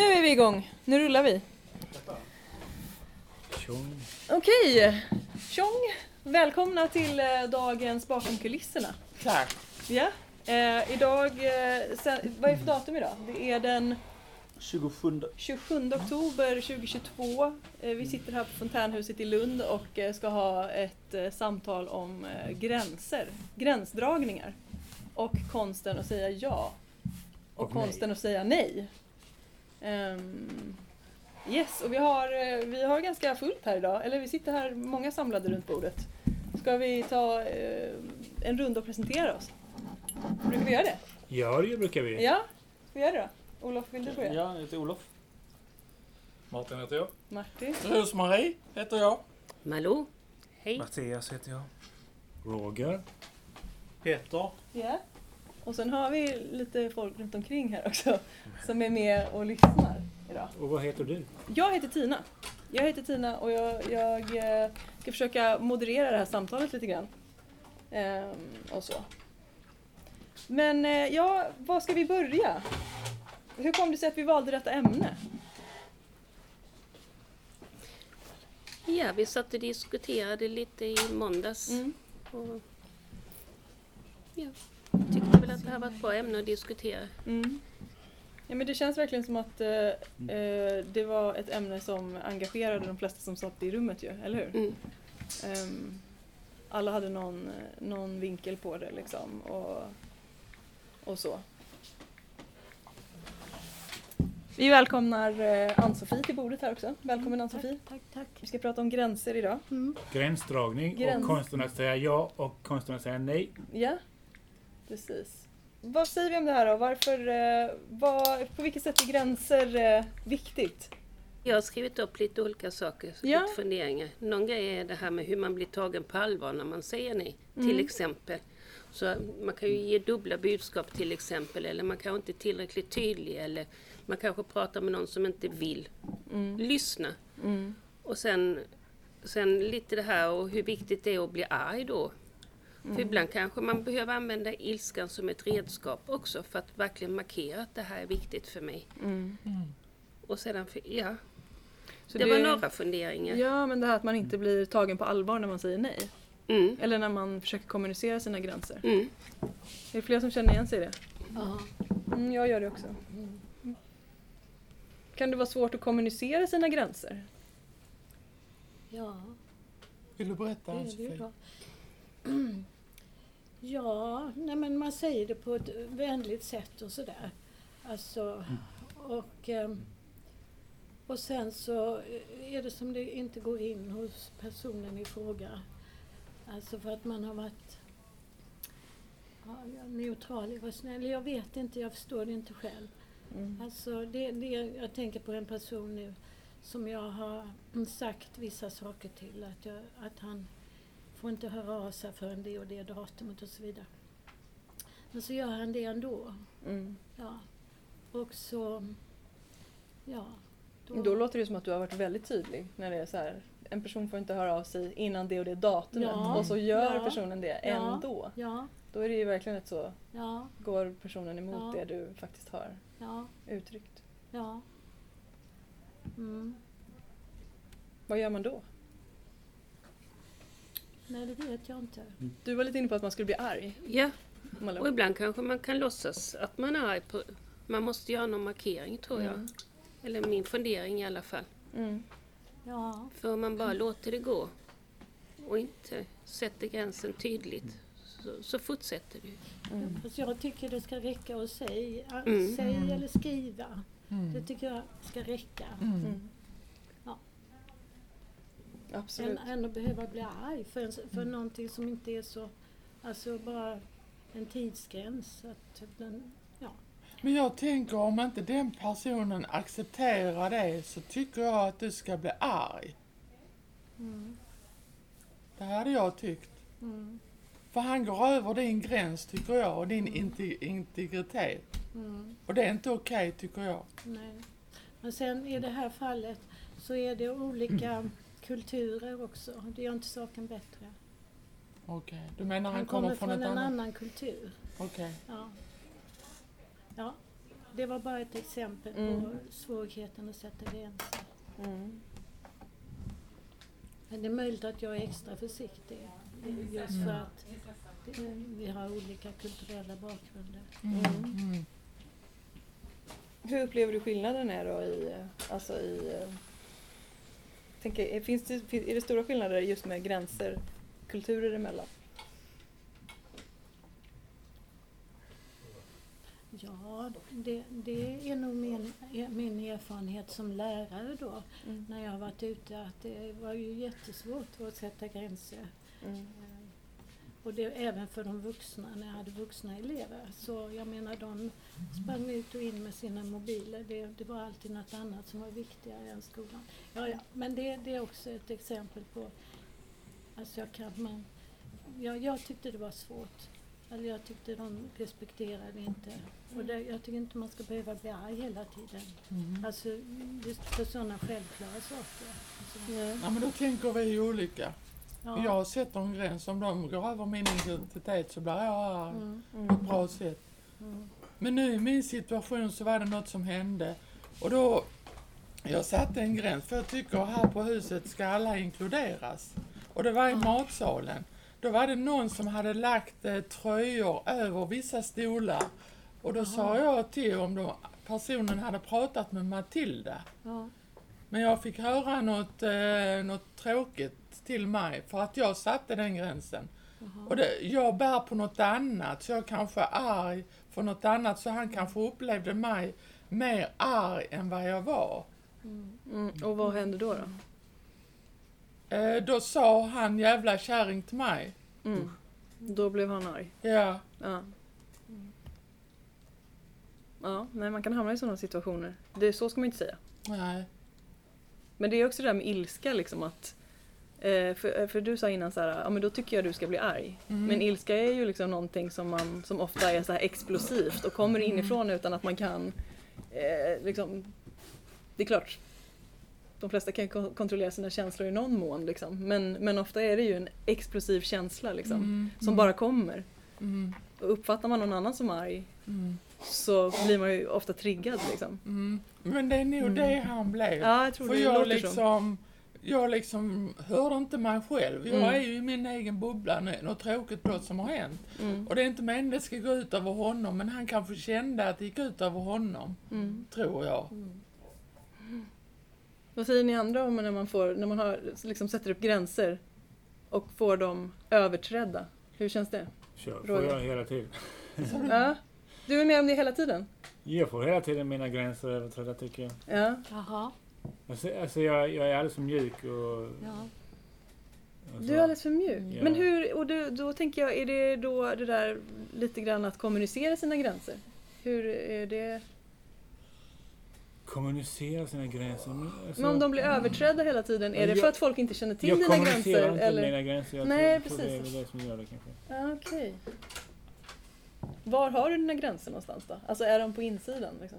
Nu är vi igång. Nu rullar vi. Tjong. Okej, tjong! Välkomna till eh, dagens Bakom kulisserna. Tack. Ja, eh, idag, eh, sen, vad är det för datum idag? Det är den 27. 27 oktober 2022. Eh, vi sitter här på Fontänhuset i Lund och eh, ska ha ett eh, samtal om eh, gränser, gränsdragningar och konsten att säga ja och, Och nej. konsten att säga nej. Ehm, yes, och vi har, eh, vi har ganska fullt här idag, eller vi sitter här många samlade runt bordet. Ska vi ta eh, en runda och presentera oss? Brukar vi göra det? Ja, det brukar vi. Ja, ska vi göra det då? Olof, vill du börja? Ja, jag heter Olof. Martin heter jag. Martin? Rosmarie heter jag. Malou, hej. Mattias heter jag. Roger. Peter. Ja. Och sen har vi lite folk runt omkring här också som är med och lyssnar idag. Och vad heter du? Jag heter Tina. Jag heter Tina och jag, jag eh, ska försöka moderera det här samtalet lite grann. Ehm, och så. Men eh, ja, var ska vi börja? Hur kom det sig att vi valde detta ämne? Ja, vi satt och diskuterade lite i måndags. Mm. Och, ja, tyckte väl att det här var ett bra ämne att diskutera. Mm. Ja, men det känns verkligen som att eh, eh, det var ett ämne som engagerade de flesta som satt i rummet ju, eller hur? Mm. Ehm, alla hade någon, någon vinkel på det liksom och, och så. Vi välkomnar eh, Ann-Sofie till bordet här också. Välkommen Ann-Sofie. Tack, tack. Vi ska prata om gränser idag. Mm. Gränsdragning Gräns. och konsten att säga ja och konsten att säga nej. Ja, precis. Vad säger vi om det här då? Varför, eh, vad, på vilket sätt är gränser eh, viktigt? Jag har skrivit upp lite olika saker, Ja. lite funderingar. Någon grej är det här med hur man blir tagen på allvar när man säger nej, Mm. till exempel. Så man kan ju ge dubbla budskap till exempel, eller man kanske inte är tillräckligt tydlig, eller man kanske pratar med någon som inte vill Mm. lyssna. Mm. Och sen, sen lite det här och hur viktigt det är att bli arg då. Mm. För ibland kanske man behöver använda ilskan som ett redskap också för att verkligen markera att det här är viktigt för mig. Mm. Och sedan, för, ja, Så det, var några funderingar. Ja, men det här att man inte blir tagen på allvar när man säger nej. Mm, Eller när man försöker kommunicera sina gränser. mm. Är det fler som känner igen sig i det? Ja. Mm, jag gör det också. Kan det vara svårt att kommunicera sina gränser? ja, Vill du berätta det är det ju Ann-Sofie? Ja, nej men man säger det på ett vänligt sätt och sådär. Alltså, och, ehm, och sen så är det som det inte går in hos personen i fråga. Alltså för att man har varit ja, neutral rösten. Eller jag vet inte, jag förstår det inte själv. Mm. Alltså det, det, jag tänker på en person nu som jag har sagt vissa saker till. Att, jag, att han får inte höra av sig förrän det och det datumet och så vidare. Men så gör han det ändå. Mm. Ja. Och så... Ja. Då låter det som att du har varit väldigt tydlig när det är så här. En person får inte höra av sig innan det och det datumet Ja. och så gör Ja. personen det ändå. Ja, Då är det ju verkligen ett så, går personen emot det du faktiskt har uttryckt. ja. Mm. Vad gör man då? Nej, det vet jag inte. Du var lite inne på att man skulle bli arg. Ja, och ibland kanske man kan låtsas att man är arg på... Man måste göra någon markering tror jag. Mm. Eller min fundering i alla fall. Mm. Ja, För om man bara låter det gå och inte sätter gränsen tydligt så, så fortsätter det. Mm. fast jag tycker det ska räcka att säga, Mm. säg eller skriva. Det Mm. tycker jag ska räcka. Mm. Mm. Absolut. än, än att behöva bli arg för, en, för någonting som inte är så, alltså bara en tidsgräns. Att den, ja. Men jag tänker om inte den personen accepterar det så tycker jag att du ska bli arg. Mm, Det hade jag tyckt. mm, För han går över din gräns tycker jag och din inte- integritet. mm, Och det är inte okej tycker jag. nej. Men sen i det här fallet så är det olika kulturer också. Det gör inte saken bättre. Okej, du menar han, Han kommer, kommer från, från ett en annat... annan kultur. Okej. Ja. Ja. det var bara ett exempel på Mm. svårigheten att sätta gränser. Mm. Men det är möjligt att jag är extra försiktig. Just för att vi har olika kulturella bakgrunder. Mm. Mm. Hur upplever du skillnaden är då i, alltså i tänker, finns det, är det stora skillnader just med gränser kulturer emellan? Ja, det, det är nog min, min erfarenhet som lärare då, Mm. när jag har varit ute, att det var ju jättesvårt att sätta gränser. Mm. Och det även för de vuxna, när jag hade vuxna elever. Så jag menar, de sprang ut och in med sina mobiler. Det, det var alltid något annat som var viktigare än skolan. Ja, ja. Men det, det är också ett exempel på... Alltså jag, kan, man, jag, jag tyckte det var svårt. Eller jag tyckte de respekterade inte. Och det, jag tycker inte man ska behöva bli arg hela tiden. Mm. Alltså just för sådana självklara saker. Alltså, Ja. Ja, men då tänker vi olika. Ja. Jag sätter en gräns. Om de går över min identitet så blir jag arg Mm, på ett bra sätt. mm, Men nu i min situation så var det något som hände. Och då, jag satte en gräns för jag tycker här på huset ska alla inkluderas. Och det var i matsalen. Då var det någon som hade lagt eh, tröjor över vissa stolar. Och då sa jag till om de, personen hade pratat med Matilda. ja. Men jag fick höra något, eh, något tråkigt till mig för att jag satte den gränsen. Och det, jag bär på något annat, så jag kanske är arg för något annat, så han kanske upplevde mig mer arg än vad jag var. Mm. Och vad hände då? då? Eh, då sa han jävla kärring till mig. Mm. Då blev han arg. Ja, Ja. Ja, nej man kan hamna i sådana situationer. Det, så ska man inte säga. nej. Men det är också det där med ilska liksom att eh, för, för du sa innan så här, ja men då tycker jag du ska bli arg. Mm. Men ilska är ju liksom någonting som, man, som ofta är så här explosivt och kommer inifrån utan att man kan eh, liksom, Det är klart, de flesta kan ko- kontrollera sina känslor i någon mån liksom. men, men ofta är det ju en explosiv känsla liksom, Mm, som mm, bara kommer. Mm, Och uppfattar man någon annan som arg mm, så blir man ju ofta triggad liksom. mm. Men det är nog Mm. det han blev. Ja, jag tror För det jag låter så. Jag liksom hörde inte mig själv. Jag Mm. är ju i min egen bubbla, nu, något tråkigt brott som har hänt. Mm. Och det är inte meningen det ska gå ut över honom, men han kanske kände att det gick ut över honom, Mm. tror jag. Vad säger ni andra om när man, får, när man har, liksom sätter upp gränser och får dem överträdda? Hur känns det? Kör, får jag hela tiden. Ja. Du är med om det hela tiden? Jag får hela tiden mina gränser överträdda tycker jag. Ja. Jaha, Alltså, alltså jag, jag är alldeles för mjuk och... ja. och Du är alldeles för mjuk. Ja. Men hur, och du, då tänker jag, är det då det där lite grann att kommunicera sina gränser? Hur är det? Kommunicera sina gränser. Men, alltså, Men om de blir överträdda hela tiden, är det Jag- för att folk inte känner till jag dina kommunicerar gränser? inte Eller? mina gränser. Jag Nej, tror, tror det är precis. det som gör det kanske. Ja, okej. Var har du dina gränser någonstans då? Alltså är de på insidan? Liksom?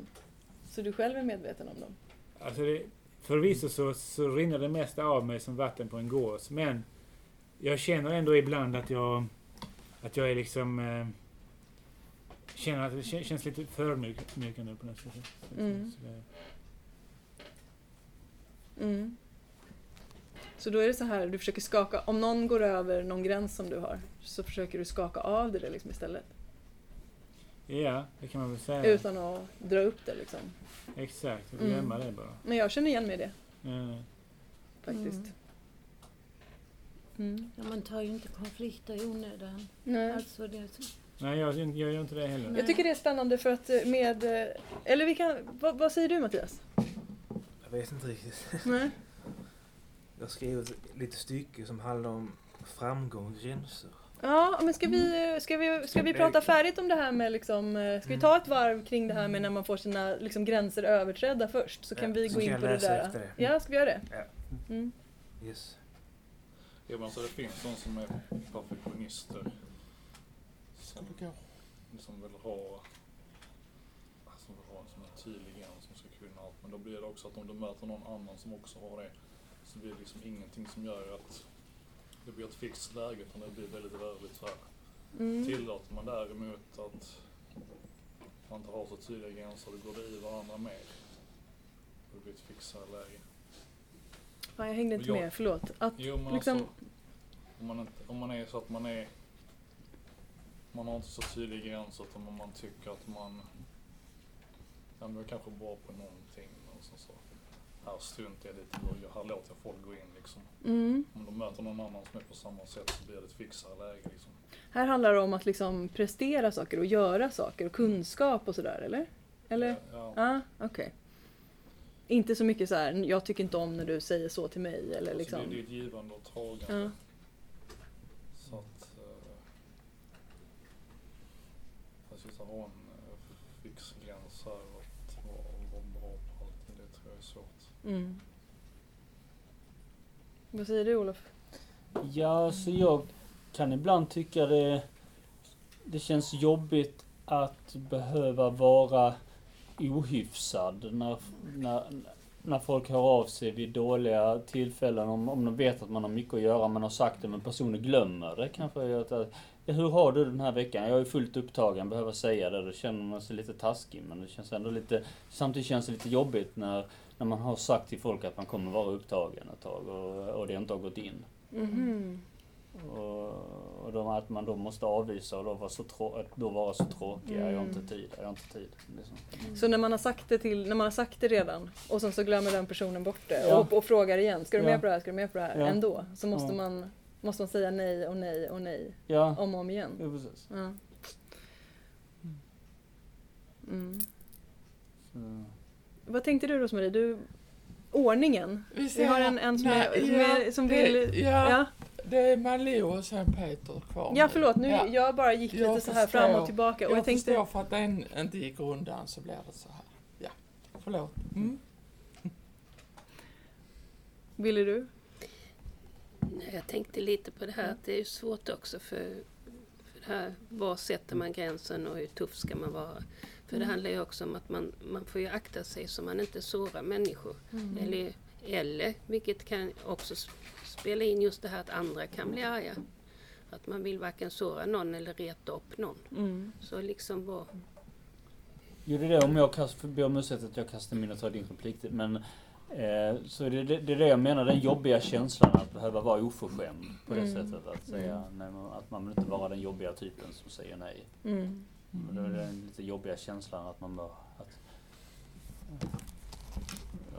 Så du själv är medveten om dem? Alltså det, förvisso så, så rinner det mesta av mig som vatten på en gås. Men jag känner ändå ibland att jag, att jag är liksom... Eh, känner att det kän- känns lite förödmjukande på något sätt. Mm. Mm. Så då är det så här, du försöker skaka, om någon går över någon gräns som du har, så försöker du skaka av det liksom istället. Ja, det kan man väl säga. Utan att dra upp det liksom. Exakt, Mm. glömma det bara. Men jag känner igen mig i det, Ja. faktiskt. Mm. ja, man tar ju inte konflikter i onödan. Nej. Alltså det, Nej, jag, jag gör inte det heller. Nej. Jag tycker det är spännande för att eh, med... eh, Eller vi kan... Vad, vad säger du Mattias? Jag vet inte riktigt. Nej? Jag har skrivit lite stycke som handlar om framgång och gränser. Ja, men ska vi, ska vi, ska vi prata färdigt om det här med liksom... eh, Ska vi ta ett varv kring det här med när man får sina liksom, gränser överträdda först? Så kan Ja, vi gå kan in på det där. det. Ja, ska vi göra det? Ja. Mm. Yes. Jo, men alltså det finns de som är perfektionister. Som, som vill ha som vill ha en sån här tydlig gräns som ska kunna allt. Men då blir det också att om du möter någon annan som också har det så blir det liksom ingenting som gör att det blir ett fixt läge utan det blir väldigt rörligt så här. Mm. Tillåter man däremot att man inte har så tydliga gränser, då går det i varandra mer. Det blir ett fixare läge. Ja, jag hängde inte Jag- med, förlåt. Att Jo men liksom, alltså, om man, inte, om man är så att man är, man har inte så tydliga gränser utan man- tycker att man, ja men jag är kanske bra på någonting och så, så här struntar jag lite i och här låter jag folk gå in liksom. mm, Om de möter någon annan som är på samma sätt så blir det ett fixare läge liksom. här handlar det om att liksom prestera saker och göra saker och kunskap och sådär, eller? Eller? Ja, Ja, okej. Inte så mycket så här, jag tycker inte om när du säger så till mig eller alltså liksom. det, är ett givande och tagande. Ja. Så att, eh, att ha en eh, fix gräns här och att vara, vara bra på allt, det tror jag är svårt. Mm. Vad säger du Olof? Ja, så jag kan ibland tycka det, det känns jobbigt att behöva vara ohyfsad när, när, när folk hör av sig vid dåliga tillfällen. Om, om de vet att man har mycket att göra, man har sagt det men personen glömmer det. Kanske hur har du den här veckan? Jag är fullt upptagen, behöver säga det. Då känner man sig lite taskig. Men det känns ändå lite, samtidigt känns det lite jobbigt när, när man har sagt till folk att man kommer vara upptagen ett tag och, och det inte har gått in. Mhm. Och, och då, att man då måste avvisa och då vara så, trå- då vara så tråkig. Jag har inte Mm. tid, jag har inte tid. Liksom. Så när man har sagt det till, när man har sagt det redan och sen så glömmer den personen bort det Ja. och, och frågar igen, ska du Ja. med på det här, ska du med på det här? Ja. Ändå så måste Ja. man måste man säga nej och nej och nej Ja, om och om igen. jo, precis. Ja. Mm. Vad tänkte du Rosmarie? Du, ordningen? Vi har en, en som, Nej, är, som, ja, är, som det- vill... ja. ja. Det är Malou och sen Peter kvar Ja förlåt, nu, Ja. jag bara gick Jag lite så här förstår. fram och tillbaka och Jag, jag tänkte... förstår för att den inte gick undan så blir det så här. Ja, förlåt. Mm. Ville du? Nej, Jag tänkte lite på det här att det är svårt också för, här, var sätter man gränsen och hur tuff ska man vara? För det handlar ju också om att man, man får ju akta sig så man inte sårar människor. Eller, eller, vilket kan också spela in just det här att andra kan bli arga. Att man vill varken såra någon eller reta upp någon. Mm. Så liksom vara... Gjorde det om jag kast, ber om ursäkt att jag kastar min och tar din replik. Men så det, det, det är det jag menar, den jobbiga känslan att behöva vara oförskämd på det Mm. sättet. Att säga nej, men att man vill inte vara den jobbiga typen som säger nej. Mm. Och då är det den lite jobbiga känslan att man bara... Att,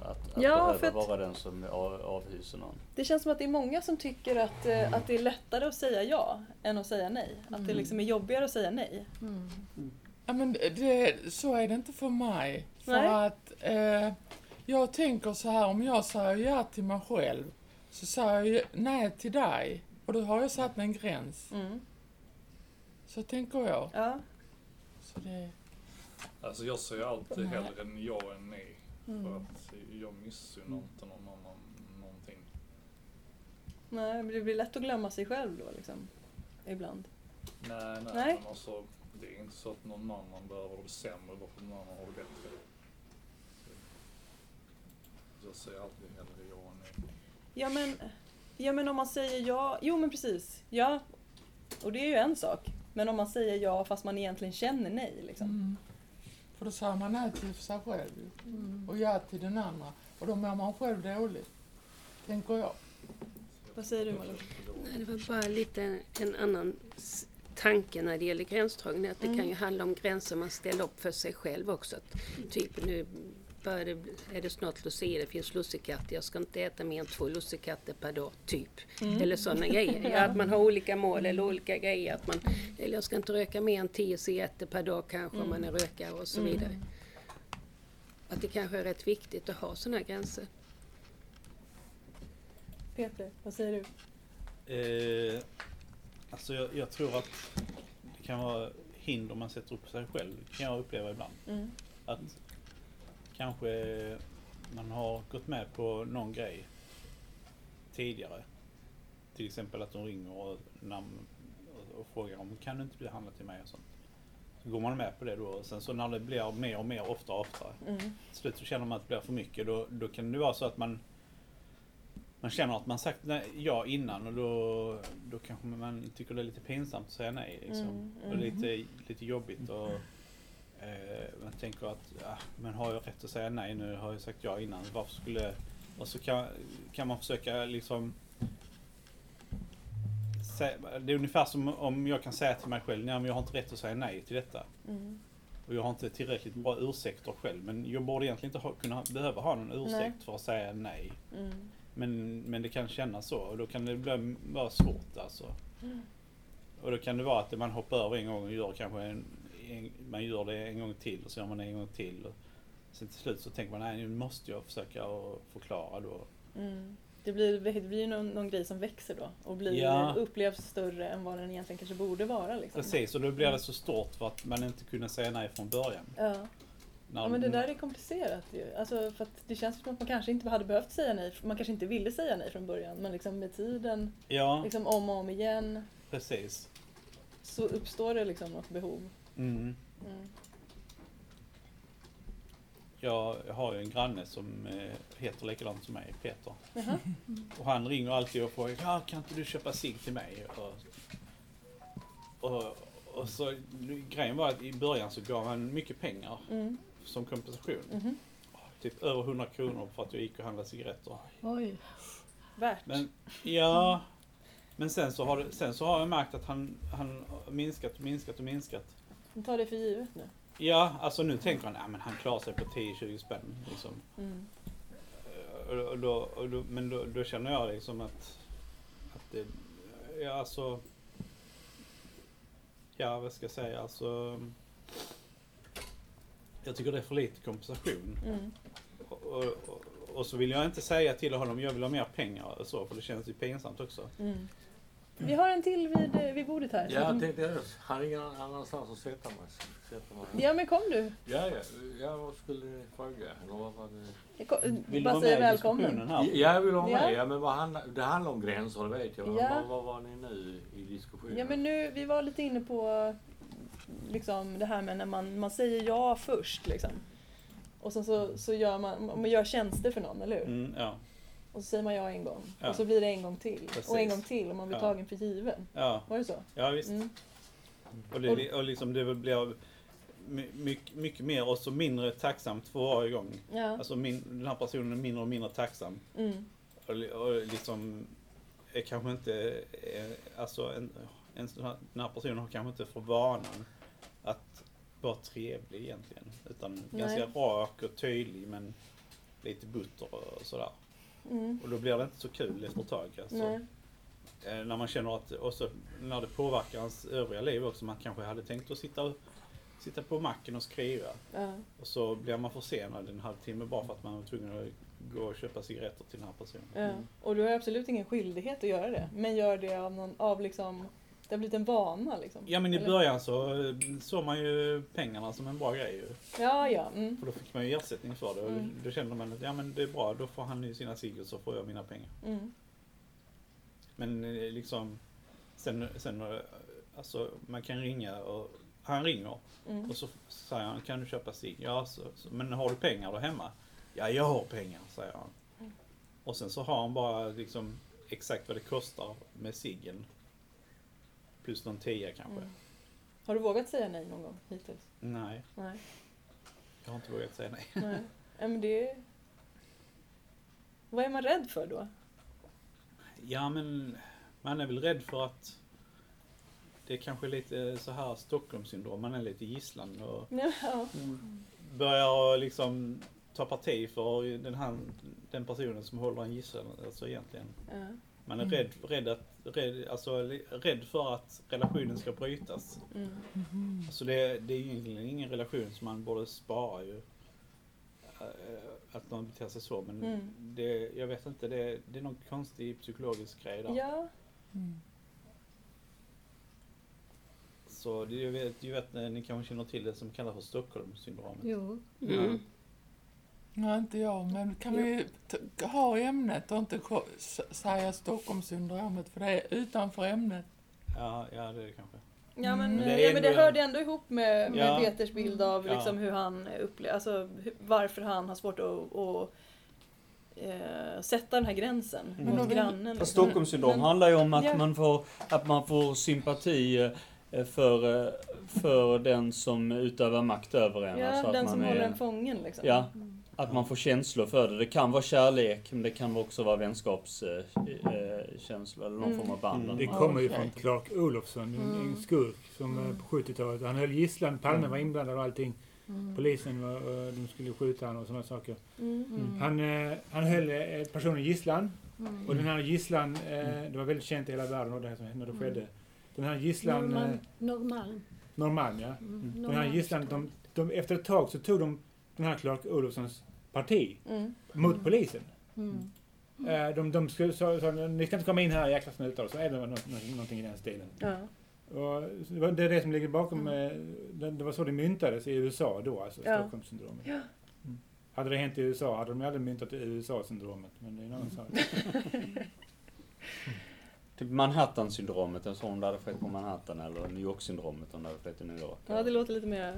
att, att Ja, behöva för att- vara den som av, avhyser någon. Det känns som att det är många som tycker att, eh, att det är lättare att säga ja än att säga nej. Att det liksom är jobbigare att säga nej. Mm. Ja, men det, så är det inte för mig. För Nej. att eh, jag tänker så här, om jag säger ja till mig själv så säger jag nej till dig. Och då har jag satt en gräns. Mm. Så tänker jag. Ja. Så det, Alltså jag säger alltid Nej. hellre en ja än nej. För Mm. att jag missunnar inte någon annan någonting. Nej, men det blir lätt att glömma sig själv då liksom. Ibland. Nej, nej, Nej. men alltså det är inte så att någon annan behöver det sämre bara för att någon annan har det bättre. Jag säger alltid hellre ja än nej. Ja men, ja men om man säger ja, jo men precis, ja. Och det är ju en sak. Men om man säger ja fast man egentligen känner nej liksom. mm. För då säger man nej till sig själv. Mm. och ja till den andra. Och då mår man själv dåligt. Tänker jag. Vad säger du Malou? Nej, det var bara lite en annan tanke när det gäller gränsdragning. Att det Mm. kan ju handla om gränser man ställer upp för sig själv också. Att, typ nu börjar det, är det snart lucia, det finns lussekatter. Jag ska inte äta mer än två lussekatter per dag, typ. Mm. Eller sådana grejer. Ja, att man har olika mål eller olika grejer. Att man, eller jag ska inte röka mer än tio cigaretter per dag kanske om man är rökare och så Mm. vidare. Att det kanske är rätt viktigt att ha sådana gränser. Peter, vad säger du? Eh, alltså jag, jag tror att det kan vara hinder man sätter upp sig själv. Kan jag uppleva ibland. Mm. Att kanske man har gått med på någon grej tidigare. Till exempel att de ringer och, namn, och, frågar om kan du inte bli handlad till mig och sånt. Så går man med på det då och sen så när det blir mer och mer ofta och oftare. Mm. Till slut så känner man att det blir för mycket. Då, då kan det vara så att man man känner att man sagt nej, ja innan och då, då kanske man tycker det är lite pinsamt att säga nej. Liksom. Mm, Och lite, lite jobbigt och Eh, man tänker att, ja, men har jag rätt att säga nej nu? Har jag sagt ja innan? Varför skulle... Och så kan, kan man försöka liksom... sä- Det är ungefär som om jag kan säga till mig själv, nej men jag har inte rätt att säga nej till detta. Mm. Och jag har inte tillräckligt bra ursäkter själv. Men jag borde egentligen inte ha, kunna behöva ha någon ursäkt Nej. för att säga nej. Mm. Men, men det kan kännas så och då kan det bli, vara svårt alltså. Mm. Och då kan det vara att man hoppar över en gång och gör kanske en, en, man gör det en gång till och så gör man det en gång till. Och sen till slut så tänker man nej nu måste jag försöka förklara då. Mm. Det blir, det blir ju någon, någon grej som växer då och blir, Ja. upplevs större än vad den egentligen kanske borde vara. Liksom. Precis och då blir det så stort för att man inte kunde säga nej från början. Ja. När- ja, men det där är komplicerat ju. Alltså, för det känns som att man kanske inte hade behövt säga nej. Man kanske inte ville säga nej från början. Men liksom med tiden, Ja, liksom om och om igen, precis. så uppstår det liksom något behov. Mm. Mm. Jag har ju en granne som eh, heter likadant som mig, Peter. Jaha. Och han ringer alltid och frågar ja, kan inte du köpa cigg till mig? Och, och, och så grejen var att i början så gav han mycket pengar Mm. som kompensation. Mhm. Typ över 100 kronor för att jag gick och handlade cigaretter. Oj. Värt. Men ja, men sen så har, det, sen så har jag märkt att han, han minskat och minskat och minskat. Man tar det för givet nu. Ja, alltså nu tänker han, ja men han klarar sig på 10-20 spänn liksom. Mm. Och, då, och då, men då, då känner jag liksom att, att det, ja alltså, ja vad ska jag säga, alltså, jag tycker det är för lite kompensation. Mm. Och, och, och, och så vill jag inte säga till honom, jag vill ha mer pengar och så, för det känns ju pinsamt också. Mm. Vi har en till vid, eh, vid bordet här. Ja, jag tänkte det. Han har ingen annanstans att sätta mig. Sätta mig. ja men kom du. Ja, ja, ja, vad skulle ni fråga? Eller vad var det? Jag kom, Vill du bara vara säga med i välkommen. diskussionen här? Ja, jag vill ha Ja. med. Ja, men vad handlar, det handlar om gränser, det vet jag. Ja. Vad, vad var ni nu i diskussionen? Ja men nu, vi var lite inne på liksom det här med när man, man säger ja först liksom. Och sen så, så gör man, man gör tjänster för någon, eller hur? Mm, ja, Och så säger man ja en gång. Ja. Och så blir det en gång till. Precis. Och en gång till och man blir Ja. tagen för given. ja, Var det så? ja visst. Mm. Och, det, och liksom det blir my- mycket, mycket mer och så mindre tacksamt för varje gång. Ja. Alltså min, den här personen är mindre och mindre tacksam. Mm. Och, och liksom är kanske inte, alltså en, en den här personen har kanske inte för vanan att vara trevlig egentligen. Utan Nej. ganska rak och tydlig men lite butter och sådär. Mm. Och då blir det inte så kul efter ett tag. Alltså. Eh, När man känner att, och så när det påverkar ens övriga liv också. Man kanske hade tänkt att sitta, sitta på macken och skriva. Ja. Och så blir man försenad en halvtimme bara för att man var tvungen att gå och köpa cigaretter till den här personen. Ja. Och du har absolut ingen skyldighet att göra det. Men gör det av någon, av liksom, det har blivit en vana liksom. Ja men i Eller? början så eh, såg man ju pengarna som en bra grej ju. Ja, ja. Mm. För då fick man ju ersättning för det. Och Mm. då kände man att ja men det är bra, då får han ju sina cigg och så får jag mina pengar. Mm. Men eh, liksom sen, sen eh, alltså man kan ringa och han ringer Mm. och så säger han kan du köpa cigg? Ja, så, så, men har du pengar då hemma? Ja, jag har pengar, säger han. Mm. Och sen så har han bara liksom exakt vad det kostar med ciggen. Plus någon tia kanske. Mm. Har du vågat säga nej någon gång hittills? Nej, Nej. jag har inte vågat säga nej. Nej. Men det... Vad är man rädd för då? Ja, men man är väl rädd för att det är kanske lite så här Stockholmssyndrom. Man är lite gisslan och Ja. börjar liksom ta parti för den, här, den personen som håller en gisslan. Alltså egentligen. Ja. Man är rädd, rädd, att, rädd, alltså, rädd för att relationen ska brytas. Mm. Alltså det, det är ju egentligen ingen relation som man borde spara ju. Eh, Att någon beter sig så. Men Mm. det, jag vet inte, det, det är någon konstig psykologisk grej där. ja. Så det, jag vet, jag vet, ni kanske känner till det som kallas för Stockholmssyndromet. Jo. Mm. Nej, inte jag, men kan vi ha ämnet och inte säga Stockholmssyndromet för det är utanför ämnet. Ja, ja det är det kanske. Ja men, Mm. Ja, men det ändå- hörde ändå ihop med, med Ja. Peters bild av Ja. liksom hur han upplever, alltså varför han har svårt att, att eh, sätta den här gränsen Mm. mot grannen. Fast liksom. Stockholmssyndrom handlar ju om att, Ja. man får, att man får sympati eh, för, eh, för den som utövar makt över en. Ja, Alltså att den man som är- håller en fången liksom. Ja, att man får känslor för det. Det kan vara kärlek, men det kan också vara vänskapskänslor eller någon Mm. form av band. Det eller kommer ju från Clark Olofsson, en, en Mm. skurk som eh, Mm. på 70-talet. Han höll gisslan, Palme var inblandad och allting. Mm. Polisen var, och de skulle skjuta honom och sådana saker. Mm. Mm. Han, eh, han höll eh, personen gisslan Mm. och den här gisslan, eh, det var väldigt känt i hela världen och det här som när det Mm. skedde. Den här gisslan, eh, Norrmalm. Norrmalm. Norrmalm ja. Mm. Den här gisslan, de, de, efter ett tag så tog de den här Clark Olofssons parti Mm. mot Mm. polisen. det. Mm. Eh, de, de skulle, sa, sa, ni ska inte komma in här jäkla snutar och så är det någonting i den stilen. Ja. Och det var- det är det som ligger bakom, eh, det, det var så det myntades i USA då, alltså Ja. Stockholmssyndromet. Ja. Mm. Hade det hänt i USA hade de aldrig myntat USA-syndromet, men det är en annan sak. Typ Manhattan-syndromet, en sån där det skett på Manhattan. Eller New York-syndromet om det hade skett i New York. ja, det låter lite mer...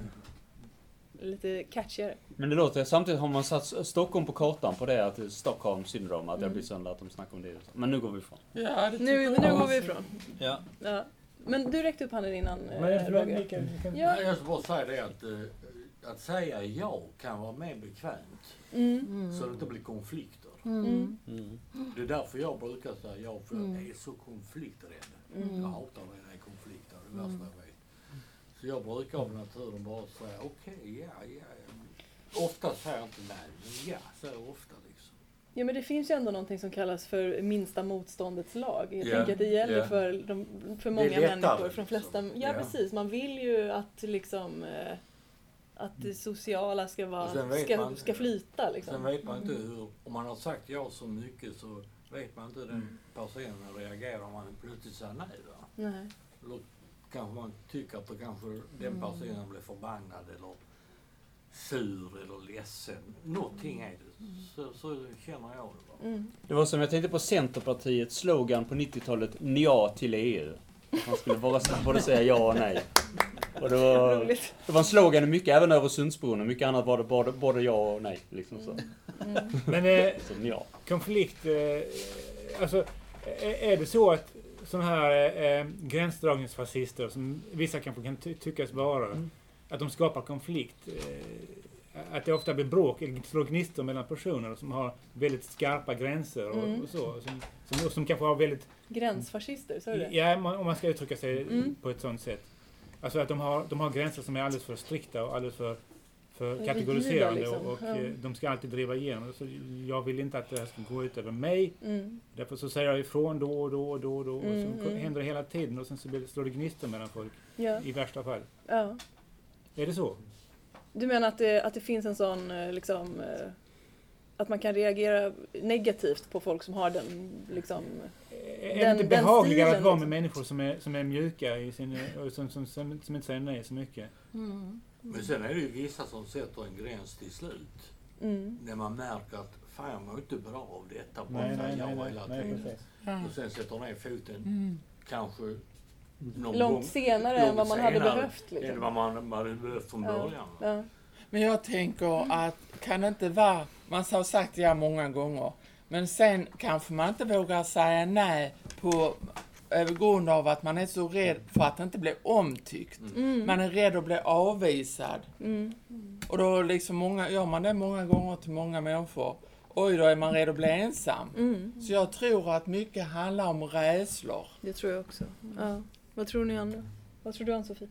Lite catchigare. Men det låter, samtidigt har man satt Stockholm på kartan på det, att det är Stockholm syndrom, att det har Mm. blivit så att de snackar om det. Men nu går vi ifrån. Ja, det Nu, nu jag. går vi ifrån. Ja. Ja. Men du räckte upp handen innan, eh, Men förlåt, Roger. Mikael, vi kan- Ja. Jag ska bara säga det att, eh, att säga ja kan vara mer bekvämt. Mm. Mm. Så det inte blir konflikter. Mm. Mm. Det är därför jag brukar säga ja, för jag är så konflikträdd. Mm. Jag hatar när jag är konflikter, det det värsta jag vet. Så jag brukar av naturen bara säga okej, ja, ja. ja. Ofta säger jag inte nej, men ja, jag ofta liksom. Ja men det finns ju ändå någonting som kallas för minsta motståndets lag. Jag Ja, tänker att det gäller ja. för, de, för Det många lättare, människor. För de liksom. flesta, ja, Ja. precis, man vill ju att liksom eh, att det sociala ska, vara, sen ska, man- ska flyta Sen liksom. vet man inte hur, om man har sagt ja så mycket så vet man inte hur den personen reagerar om man plötsligt säger nej. Va? Nej. Eller kanske man tycker att då kanske den personen blir förbannad eller sur eller ledsen. Någonting är det. Så, så känner jag det. Mm. Det var som jag tänkte på Centerpartiets slogan på 90-talet, ja till EU. Man skulle bara både säga ja och nej. Och det var, det var en slogan mycket, även Öresundsbron och mycket annat var det både, både ja och nej. Liksom så. Mm. Men eh, så ja. konflikt, eh, alltså är det så att sådana här eh, gränsdragningsfascister, som vissa kanske kan ty tyckas vara, Mm. att de skapar konflikt. Eh, att det ofta blir bråk, eller slår gnistor mellan personer som har väldigt skarpa gränser och, Mm. och så. Som, som, och som kanske har väldigt Gränsfascister, sa du det? Ja, man- om man ska uttrycka sig Mm. på ett sånt sätt. Alltså att de har, de har gränser som är alldeles för strikta och alldeles för, för kategoriserande liksom. och, eh, de ska alltid driva igenom. Så jag vill inte att det här ska gå ut över mig. Mm. Därför så säger jag ifrån då och då och då och då. Mm, och så mm. händer det hela tiden och sen så slår det gnistor mellan folk. Ja. I värsta fall. ja. Är det så? Du menar att det, att det finns en sån eh, liksom eh, att man kan reagera negativt på folk som har den liksom Är Den- det inte behagligare stilen, att vara med liksom. människor som är, som är mjuka i sin, och som, som, som, som inte säger nej så mycket? Men sen är det ju vissa som sätter en gräns till slut. mm. När man märker att fan jag mår inte bra av detta. Bara Nej, nej, ja nej, nej, hela nej, tiden. Ja. Och sen sätter ner foten Mm. kanske någon Långt gång, senare långt än vad man hade behövt. än Liksom. vad man, man hade behövt från Ja. början. Ja. Men jag tänker att kan det inte vara, man har sagt ja många gånger, men sen kanske man inte vågar säga nej på över grund av att man är så rädd för att inte bli omtyckt. Mm. Man är rädd att bli avvisad. Mm. Och då liksom många, gör man det många gånger till många människor. Oj, då är man rädd att bli ensam. Mm. Så jag tror att mycket handlar om rädslor. Det tror jag också. Ja. Vad tror ni andra? Vad tror du Ann-Sofie?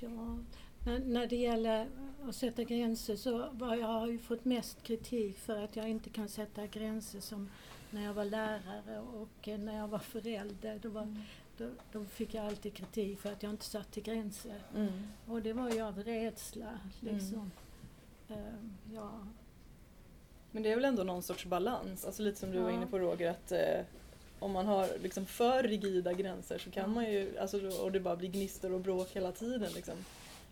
Ja, när, när det gäller att sätta gränser så var jag har ju fått mest kritik för att jag inte kan sätta gränser som när jag var lärare och när jag var förälder. Då, var, då, då fick jag alltid kritik för att jag inte satte gränser. Mm. Och det var ju av rädsla liksom. Ehm, ja. Men det är väl ändå någon sorts balans, alltså lite som du var Ja. inne på Roger, att eh, om man har liksom för rigida gränser så kan Ja. man ju, alltså, och det bara blir gnistor och bråk hela tiden liksom.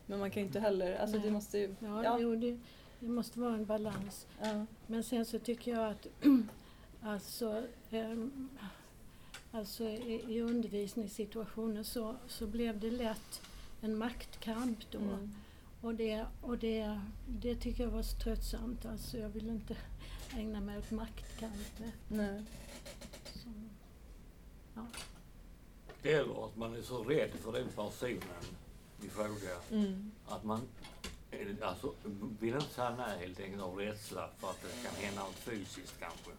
Men man kan ju inte heller, alltså det Nej. måste ju, Ja, Ja. Jo, det, det måste vara en balans. ja. Men sen så tycker jag att alltså, ehm, alltså i, i undervisningssituationer så, så blev det lätt en maktkamp då. Mm. Och, det, och det, det tycker jag var så tröttsamt. Alltså jag vill inte ägna mig åt maktkamp. Nej. Så, Eller att man är så rädd för den personen i fråga Mm. att man eh, alltså, vill inte säga nej helt enkelt av rädsla för att det kan hända något fysiskt kanske.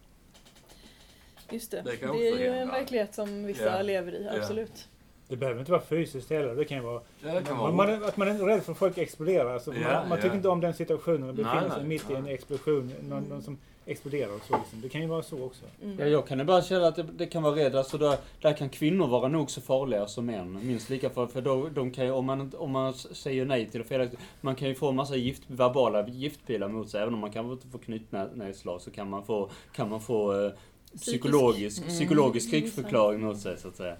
Just det. Det Det, kan är ju en verklighet som vissa Ja. lever i, Ja. absolut. Det behöver inte vara fysiskt heller. Det kan ju vara Ja, det kan vara man, man, att man är rädd för att folk exploderar. Alltså, Ja, man man ja. tycker inte om den situationen Nej, befinner sig nej, mitt i en explosion. Någon, någon som exploderar och så. Liksom. Det kan ju vara så också. Mm. Ja, jag kan ibland känna att det, det kan vara rädd. Alltså där, där kan kvinnor vara nog så farliga som män. Minst lika för, för då, de kan ju, om man, om man säger nej till det felaktigt, man kan ju få en massa gift, verbala giftpilar mot sig. Även om man inte får knytnävsslag så kan man få, kan man få eh, psykologisk, psykologisk Mm, krigsförklaring mot sig så att säga.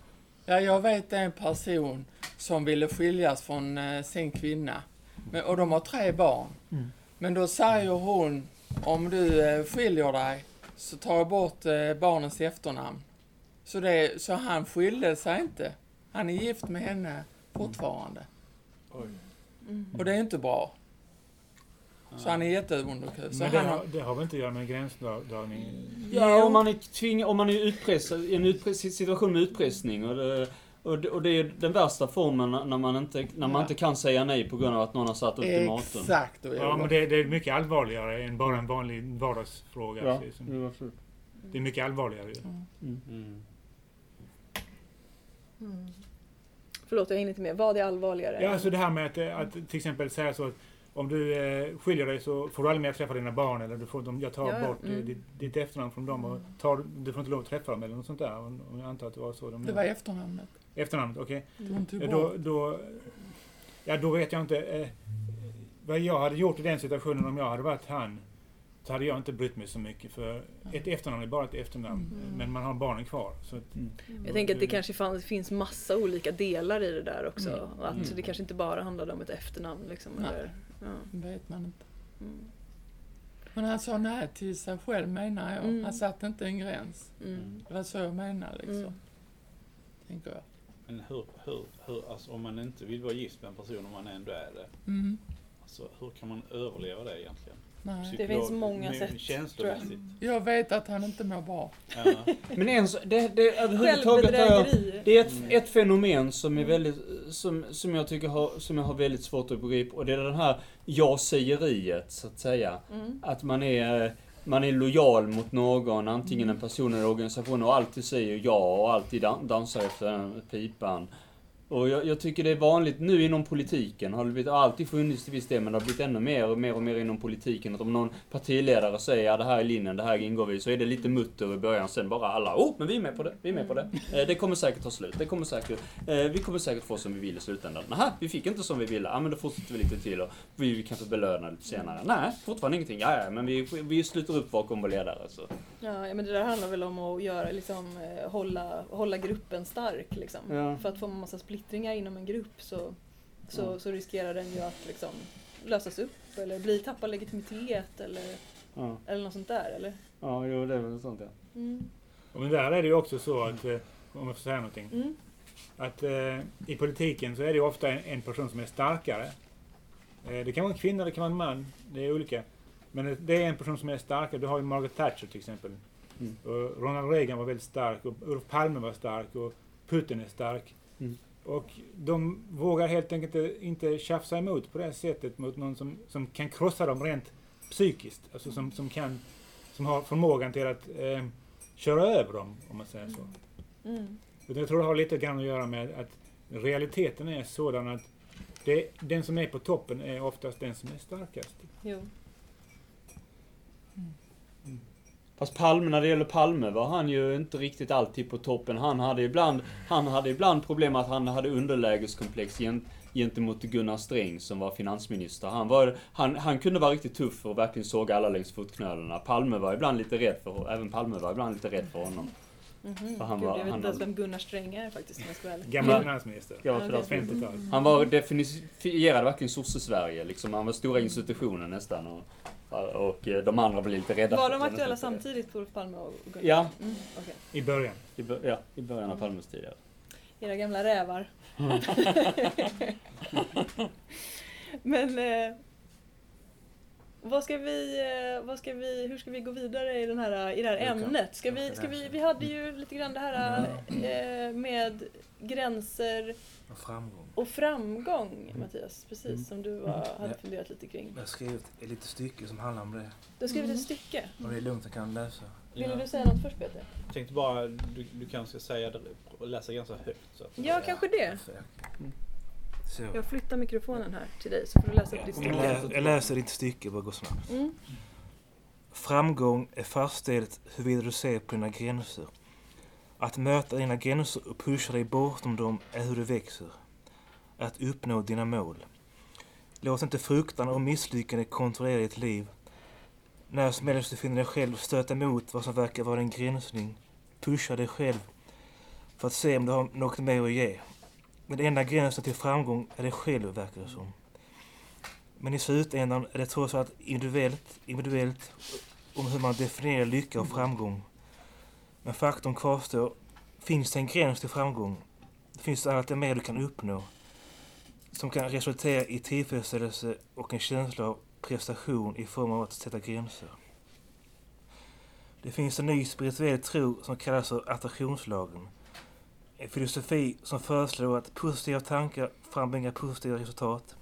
Ja, jag vet en person som ville skiljas från eh, sin kvinna. Men, och de har tre barn. Mm. Men då säger hon, om du eh, skiljer dig så tar jag bort eh, barnens efternamn. Så, det, så han skilde sig inte. Han är gift med henne fortfarande. Oj. Mm. Och det är inte bra. Så han är jätteunderkuvad. Men det han har, har, det har väl inte att göra med gränsdragning? Ja, om man är tvingad, om man är utpressad, i en utpress, situation med utpressning och det, och det, och det är den värsta formen när man inte, när man Ja. inte kan säga nej på grund av att någon har satt ultimatum. exakt. Och Ja, men det, det är mycket allvarligare än bara en vanlig vardagsfråga. Ja, Liksom. absolut. Det är mycket allvarligare ju. Mm. Mm. Förlåt, jag hinner inte med. Vad är allvarligare? Ja, alltså det här med att, att till exempel säga så att om du eh, skiljer dig så får du aldrig mer träffa dina barn eller du får, de, jag tar Ja, bort eh, mm. ditt, ditt efternamn från dem och tar, du får inte lov att träffa dem eller något sånt där. Om om jag antar att det var så de det var efternamnet. Efternamnet, okej. Bort. Då, då, ja, då vet jag inte. Eh, vad jag hade gjort i den situationen om jag hade varit han. Så hade jag inte brytt mig så mycket för ett efternamn är bara ett efternamn. Mm. Men man har barnen kvar. Så att, Mm. Jag tänker att det kanske fanns, finns massa olika delar i det där också. Mm. Att Mm. det kanske inte bara handlade om ett efternamn. Liksom, eller. Det vet man inte. mm. Men han sa nej till sig själv menar jag. Mm. Han satte inte en gräns. Mm. Det var så jag menar liksom. Mm. Tänker jag. Men hur, hur, hur, alltså om man inte vill vara gift med en person om man ändå är det. Mm. Alltså hur kan man överleva det egentligen? Nej. Det finns många sätt, Känslomässigt. Jag vet att han inte mår bra. Ja. Men en, så- det, det, överhuvudtaget jag, Självbedrägeri. det är ett, Mm. ett fenomen som är väldigt, som, som jag tycker har, som jag har väldigt svårt att begripa och det är det här ja-sägeriet så att säga. Mm. Att man är, man är lojal mot någon, antingen en person eller organisation och alltid säger ja och alltid dan- dansar efter den pipan. Och jag, jag tycker det är vanligt nu inom politiken, har det blivit, alltid funnits till viss del, men det har blivit ännu mer och mer och mer inom politiken. Att om någon partiledare säger ja det här är linjen, det här ingår vi, så är det lite mutter i början, sen bara alla, oh men vi är med på det, vi är med på det. Eh, det kommer säkert ta slut, det kommer säkert, eh, vi kommer säkert få som vi vill i slutändan. Nähä, vi fick inte som vi ville, ja men då fortsätter vi lite till och vi, vi kanske belönar lite senare. Nej, fortfarande ingenting, ja, ja men vi, vi sluter upp bakom vår ledare. Så. Ja, men det där handlar väl om att göra, liksom, eh, hålla, hålla gruppen stark. Liksom. Ja. För att få en massa splittringar inom en grupp så, så, Ja. så riskerar den ju att liksom, lösas upp eller bli, tappa legitimitet eller, Ja, eller något sånt där. Eller? ja jo det är väl sånt ja. Mm. och men där är det ju också så att, eh, om jag får säga någonting. Mm. Att eh, i politiken så är det ju ofta en, en person som är starkare. Eh, det kan vara en kvinna, det kan vara en man. Det är olika. Men det är en person som är starkare. Du har ju Margaret Thatcher till exempel. Mm. Och Ronald Reagan var väldigt stark och Olof Palme var stark och Putin är stark. Mm. Och de vågar helt enkelt inte- inte tjafsa emot på det sättet mot någon som, som kan krossa dem rent psykiskt. Alltså som, som kan, som har förmågan till att eh, köra över dem, om man säger så. Mm. Utan jag tror det har lite grann att göra med att realiteten är sådan att det, den som är på toppen är oftast den som är starkast. Jo. Fast Palme, när det gäller Palme var han ju inte riktigt alltid på toppen. Han hade ibland, han hade ibland problem att han hade underlägeskomplex gent, gentemot Gunnar Sträng som var finansminister. Han, var, han, han kunde vara riktigt tuff och verkligen såga alla längs fotknölarna. Palme var ibland lite rädd för, även Palme var ibland lite rädd för honom. Mhm. För han Gud, var- jag vet inte ens vem Gunnar Sträng är faktiskt om jag ska vara. Gammal finansminister. Ja, Okej. förlåt. 50-tal. Han var definierade verkligen sosse-Sverige liksom. Han var stora institutionen nästan. Och, och eh, de andra blev lite rädda Var de aktuella samtidigt, Olof Palme och Gunnar? Ja. Mm, okej. I början. I, bör- ja, i början av Palmes tid. Era gamla rävar. Men... Eh, Vad ska vi, eh, vad ska vi, hur ska vi gå vidare i, den här, i det här ämnet? Ska vi, ska vi, vi hade ju lite grann det här eh, med gränser Och framgång. och framgång, Mattias. Precis, Mm. som du var, hade Ja. funderat lite kring. Jag har skrivit ett litet stycke som handlar om det. Du har skrivit Mm. ett stycke. Och det är lugnt, jag kan läsa. Vill Ja. du säga något först Peter? Jag tänkte bara, du, du kanske ska säga det och läsa ganska högt. Så att, Ja, kanske det. Så. Jag flyttar mikrofonen här till dig så får du läsa upp ditt Jag, stycke. lä- jag läser ditt stycke, bara gå snabbt. Mm. Framgång är fastställt huruvida du ser på dina gränser. Att möta dina gränser och pusha dig bortom dem är hur du växer. Att uppnå dina mål. Låt inte fruktan och misslyckande kontrollera ditt liv. När som helst du finner dig själv stöta emot vad som verkar vara en gränsning, pusha dig själv för att se om du har något mer att ge. Den enda gränsen till framgång är dig själv, verkar det som. Men i slutändan är det trots allt individuellt, individuellt om hur man definierar lycka och framgång. Men faktum kvarstår. Finns det en gräns till framgång? Finns det alltid mer du kan uppnå? Som kan resultera i tillfredsställelse och en känsla av prestation i form av att sätta gränser. Det finns en ny spirituell tro som kallas för attraktionslagen. En filosofi som föreslår att positiva tankar frambringar positiva resultat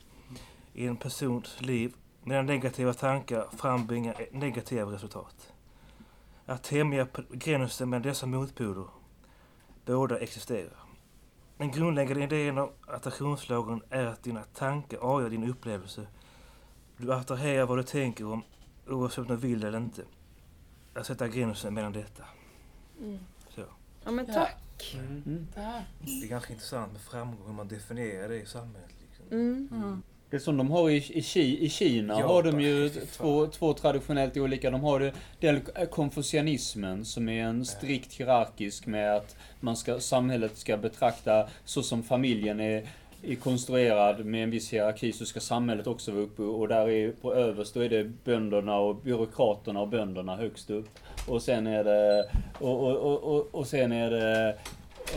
i en persons liv medan negativa tankar frambringar negativa resultat. Att tämja gränsen mellan dessa motpoler. Båda existerar. Den grundläggande idén av attraktionslagen är att dina tankar avgör din upplevelse. Du attraherar vad du tänker om oavsett om du vill eller inte. Att sätta gränsen mellan detta. Mm. Så. Ja men Ja. tack. Mm. Tack. Det är ganska intressant med framgång, hur man definierar det i samhället. Liksom. Det är som de har i, i, i Kina Ja, har de ju två, två traditionellt olika. De har det, den konfucianismen som är en strikt hierarkisk med att man ska, samhället ska betrakta så som familjen är, är konstruerad med en viss hierarki så ska samhället också vara uppe och där är på överst då är det bönderna och byråkraterna och bönderna högst upp. Och sen är det, och, och, och, och, och sen är det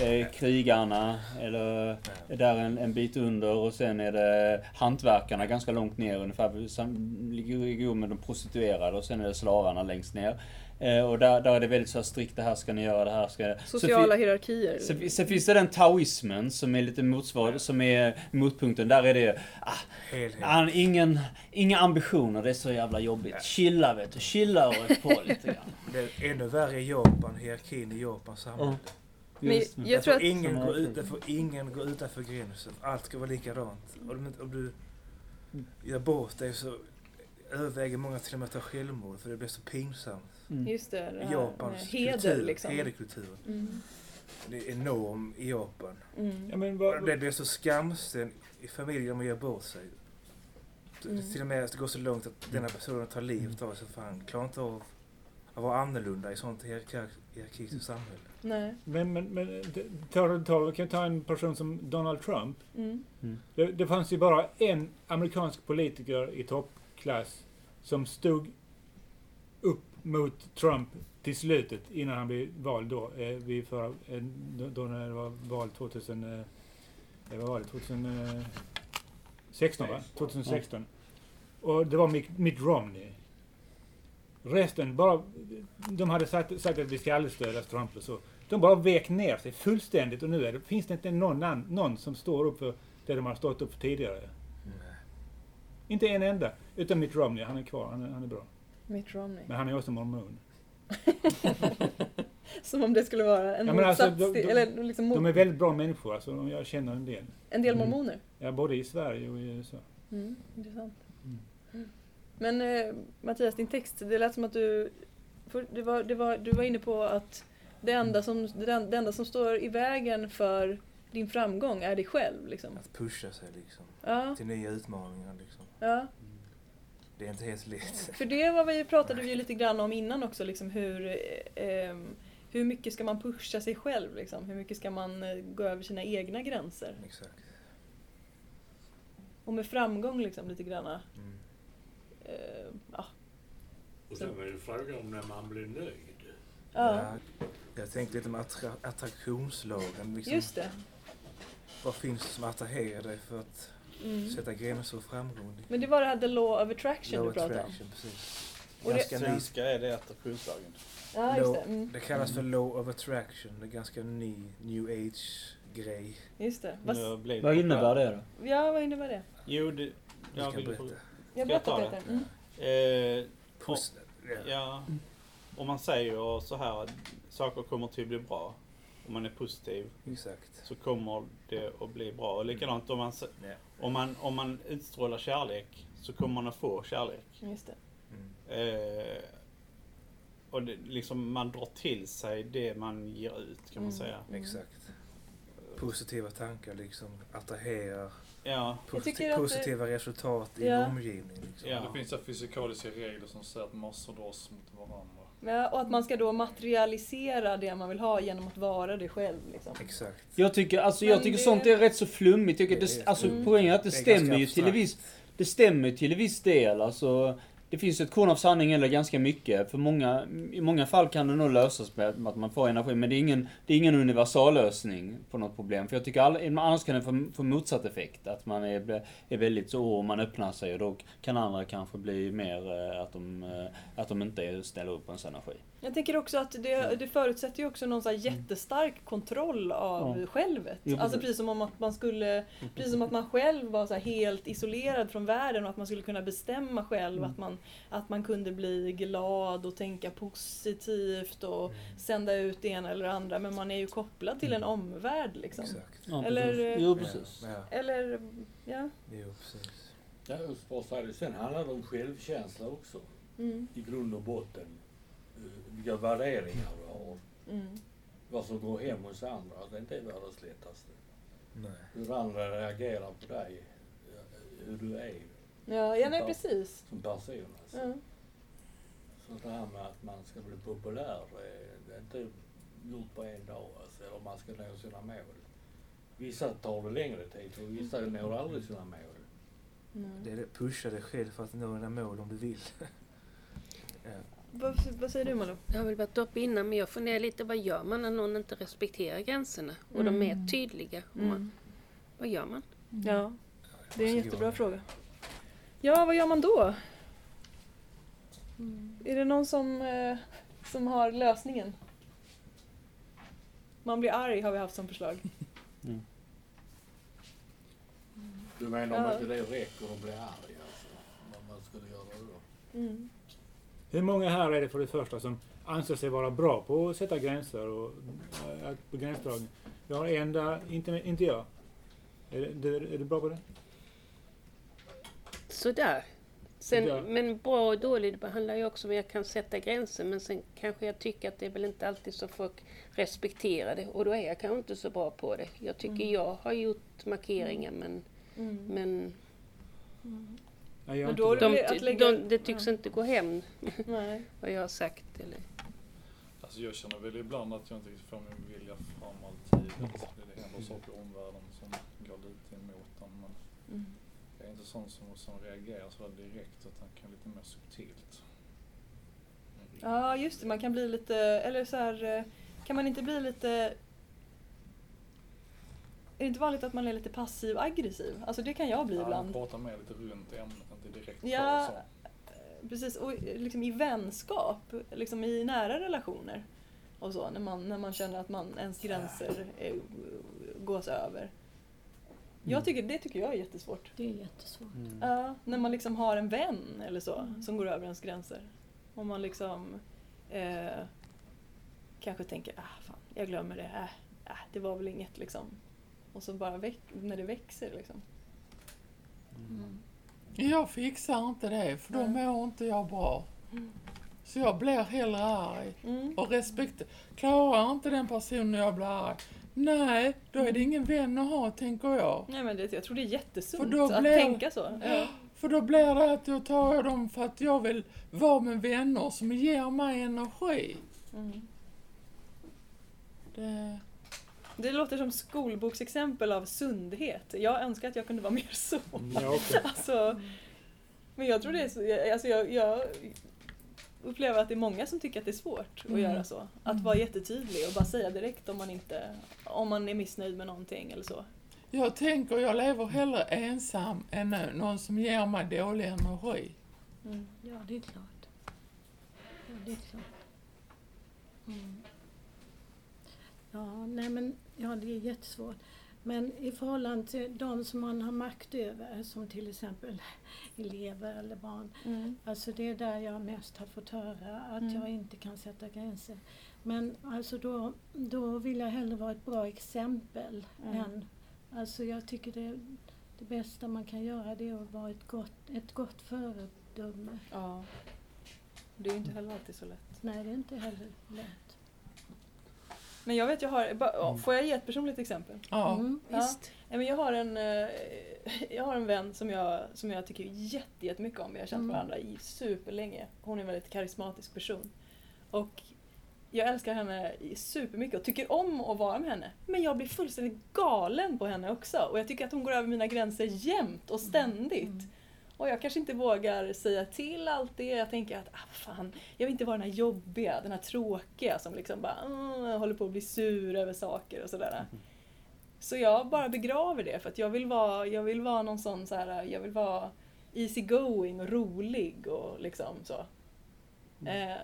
eh, krigarna, eller där en, en bit under och sen är det hantverkarna ganska långt ner ungefär, sam- ligger ihop med de prostituerade och sen är det slavarna längst ner. Eh, och där, där är det väldigt så här strikt, det här ska ni göra, det här ska... Så Sociala hierarkier. Sen, sen finns det den taoismen som är lite motsvar, som är motpunkten. Där är det, ah, ah, ingen, inga ambitioner, det är så jävla jobbigt. Chilla vet du, chilla och på lite grann. Det är ännu värre i Japan, hierarkin i Japans samhälle. Men jag Där tror får att... ingen Som gå är- ut, där får ingen gå utanför gränsen. Allt ska vara likadant. Om du, om du gör bort dig så överväger många till och med att ta självmord för det blir så pinsamt. Mm. Just det, det här Japans heder kultur, liksom. hederkulturen. Mm. Det är enorm i Japan. Mm. Ja, men vad, Det blir så skamsen i familjen om man gör bort sig. Mm. Till och med att det går så långt att denna personen tar livet av sig för han klarar inte av att vara annorlunda i sånt hierark- hierarkiskt samhälle. Nej. men, men, men det- ta, ta, vi kan ta en person som Donald Trump. Mm. Det, det fanns ju bara en amerikansk politiker i toppklass som stod upp mot Trump till slutet innan han blev vald då. Eh, vid förra, eh, då, då när det var val 2000... Eh, eh, vad var det? 2016 va? 2016. Och det var Mitt, Mitt Romney. Resten bara... De hade sagt, sagt att vi ska aldrig stödja Trump och så. De bara vek ner sig fullständigt och nu är det, finns det inte någon, an- någon som står upp för det de har stått upp för tidigare. Inte en enda. Utan Mitt Romney, han är kvar, han är, han är bra. Mitt Romney. Men han är också mormon. Som om det skulle vara en Ja, men alltså, motsats de- till, de- eller liksom mot, De är väldigt bra människor, alltså, de- jag känner en del. en del Mm. mormoner. Ja, både i Sverige och i USA. Mm, intressant. Mm. Mm. Men eh, Mattias, din text, det lät som att du, det var, det var, du var inne på att det enda, som, det, en- det enda som står i vägen för din framgång är dig själv. Liksom. Att pusha sig liksom. Ja, Till nya utmaningar liksom. ja. Det är inte helt lätt. För det var vi pratade vi ju lite grann om innan också, liksom hur, eh, hur mycket ska man pusha sig själv? Liksom? Hur mycket ska man eh, gå över sina egna gränser? Exakt. Och med framgång liksom lite grann. Mm. Eh, ja. Och sen är det frågan om när man blir nöjd. ja, Jag tänkte lite med attra- attraktionslagen. Liksom. just det. Vad finns det som attraherar dig? För att Mm. Sätta gränser och framgång. Men det var det här the law of attraction Law du pratade om. attraction, precis. Och det- Ganska ny, Svenska är det attraktionslagen. Ja, just det. Mm. det kallas för law of attraction. Det är ganska ny new age-grej. Just det. Vad, Vad innebär det då? ja, vad innebär det? Jo, det... Du Jag kan vill berätta. Jag Ska jag ta berättar det? Peter. Mm. Eh, Pos- ja. Om man säger så här att saker kommer till att bli bra. Om man är positiv Exakt. så kommer det att bli bra. Och likadant om man, om man, om man utstrålar kärlek så kommer man att få kärlek. Just det. Mm. Eh, och det, liksom man drar till sig det man ger ut kan man Mm. säga. Exakt. Positiva tankar liksom attraherar Ja, posit- att det- positiva resultat i Ja. omgivningen. Liksom. Ja. Det finns fysikaliska regler som säger att massor dras mot varandra. Ja, och att man ska då materialisera det man vill ha genom att vara det själv. Liksom. Exakt. Jag tycker, alltså, jag Men tycker det- sånt är rätt så flummigt. Jag tycker Det det, alltså, Mm. Poängen är att det, Det stämmer ju till viss... Det stämmer till en viss del. Alltså, det finns ett korn av sanning eller ganska mycket. För många, I många fall kan det nog lösas med att man får energi. Men det är ingen, det är ingen universallösning på något problem. För jag tycker all, annars kan det få, få motsatt effekt. Att man är, är väldigt så, och man öppnar sig och då kan andra kanske bli mer eh, att de, eh, att de inte ställer upp på ens energi. Jag tänker också att det, det förutsätter ju också någon så här jättestark kontroll av Ja. självet. Jo, alltså precis. som om att man skulle, precis som att man själv var så här helt isolerad från världen och att man skulle kunna bestämma själv Mm. att, man, att man kunde bli glad och tänka positivt och sända ut det ena eller det andra. Men man är ju kopplad till en omvärld liksom. Exakt. Ja, Eller, Jo, precis. Ja, ja. Eller, ja. Jo, precis. Ja. Sen handlar det om självkänsla också. Mm, I grund och botten. Eh, Vilka värderingar du har. mm, Vad som går hem hos andra. Det är inte världens lättaste. Nej. Hur andra reagerar på dig. eh, Hur du är ja, ja, nej precis. som person. Alltså. Ja. Så det här med att man ska bli populär, eh, det är inte gjort på en dag. Alltså, eller man ska nå sina mål. Vissa tar det längre tid och vissa når aldrig sina mål. Mm. Det är det, pusha dig själv för att nå dina mål om du vill. ja. Vad, vad säger du Malou? Jag har väl varit uppe innan men jag funderar lite vad gör man när någon inte respekterar gränserna? Och de är Mm. tydliga. Och man, vad gör man? Ja, det är en jättebra fråga. Ja, vad gör man då? Är det någon som, eh, som har lösningen? Man blir arg har vi haft som förslag. Du menar om Ja. inte det räcker att bli arg alltså? Vad man skulle göra då? Mm. Hur många här är det för det första som anser sig vara bra på att sätta gränser och äh, på gränsdragning? Jag har en där, inte, inte jag. Är, det, är du bra på det? Sådär. Sen. Men bra och dåligt det handlar ju också om att jag kan sätta gränser men sen kanske jag tycker att det är väl inte alltid så folk respekterar det och då är jag kanske inte så bra på det. Jag tycker jag har gjort markeringar men, Mm. men Nej, jag Men då de, att lägga- de, det tycks inte gå hem Nej. vad jag har sagt. Eller. Alltså jag känner väl ibland att jag inte riktigt får min vilja fram alltid. Alltså det händer saker i omvärlden som går lite emot den. Men Mm. jag är inte sån som, som reagerar så direkt utan kan lite mer subtilt. Ja, just det. Man kan bli lite, eller så här, eh, kan man inte bli lite... Är det inte vanligt att man är lite passiv-aggressiv? Alltså det kan jag bli Ja, ibland. prata mer lite runt ämnet, inte direkt Ja, så. Precis, och liksom i vänskap, liksom i nära relationer och så, när man, när man känner att man, ens gränser är, gås över. Jag tycker, det tycker jag är jättesvårt. Det är jättesvårt. Ja, när man liksom har en vän eller så, som går över ens gränser. Om man liksom eh, kanske tänker, ah fan, jag glömmer det, äh, äh, det var väl inget liksom. Och så bara när det växer liksom. Jag fixar inte det, för då Nej. mår inte jag bra. Mm. Så jag blir hellre arg. Mm. Och respekt. Klarar inte den personen jag blir arg, nej, då är det ingen vän att ha, tänker jag. Nej men det, jag tror det är jättesunt då att blir- tänka så. Ja. För då blir det att jag tar dem för att jag vill vara med vänner som ger mig energi. Mm. Det, Det låter som skolboksexempel av sundhet. Jag önskar att jag kunde vara mer så. Ja, också. Alltså, men jag tror det är så, alltså jag, jag upplever att det är många som tycker att det är svårt att Mm. göra så. Att vara jättetydlig och bara säga direkt om man inte, om man är missnöjd med någonting eller så. Jag tänker, jag lever hellre ensam än eh, någon som ger mig dålig energi. Mm. Ja, det är klart. Ja, det är klart. Mm. Ja, nej men, ja det är jättesvårt. Men i förhållande till de som man har makt över, som till exempel elever eller barn, Mm. Alltså det är där jag mest har fått höra att Mm. jag inte kan sätta gränser. Men alltså då, då vill jag hellre vara ett bra exempel Mm. än... Alltså jag tycker det, det bästa man kan göra det är att vara ett gott, ett gott föredöme. Ja. Det är inte heller alltid så lätt. Nej, det är inte heller lätt. Men jag vet, jag har, ja, får jag ge ett personligt exempel? Ja. Mm, Ja. visst. Men jag, har en, eh, jag har en vän som jag, som jag tycker jätte, jättemycket om. Vi har känt Mm. varandra i superlänge. Hon är en väldigt karismatisk person. Och jag älskar henne supermycket och tycker om att vara med henne. Men jag blir fullständigt galen på henne också. Och jag tycker att hon går över mina gränser jämt och ständigt. Mm. Och jag kanske inte vågar säga till allt det. Jag tänker att, ah, fan, jag vill inte vara den här jobbiga, den här tråkiga som liksom bara "Mm", håller på att bli sur över saker och sådär. Så jag bara begraver det för att jag vill vara, jag vill vara någon sån så här, jag vill vara easy going och rolig och liksom så. Eh,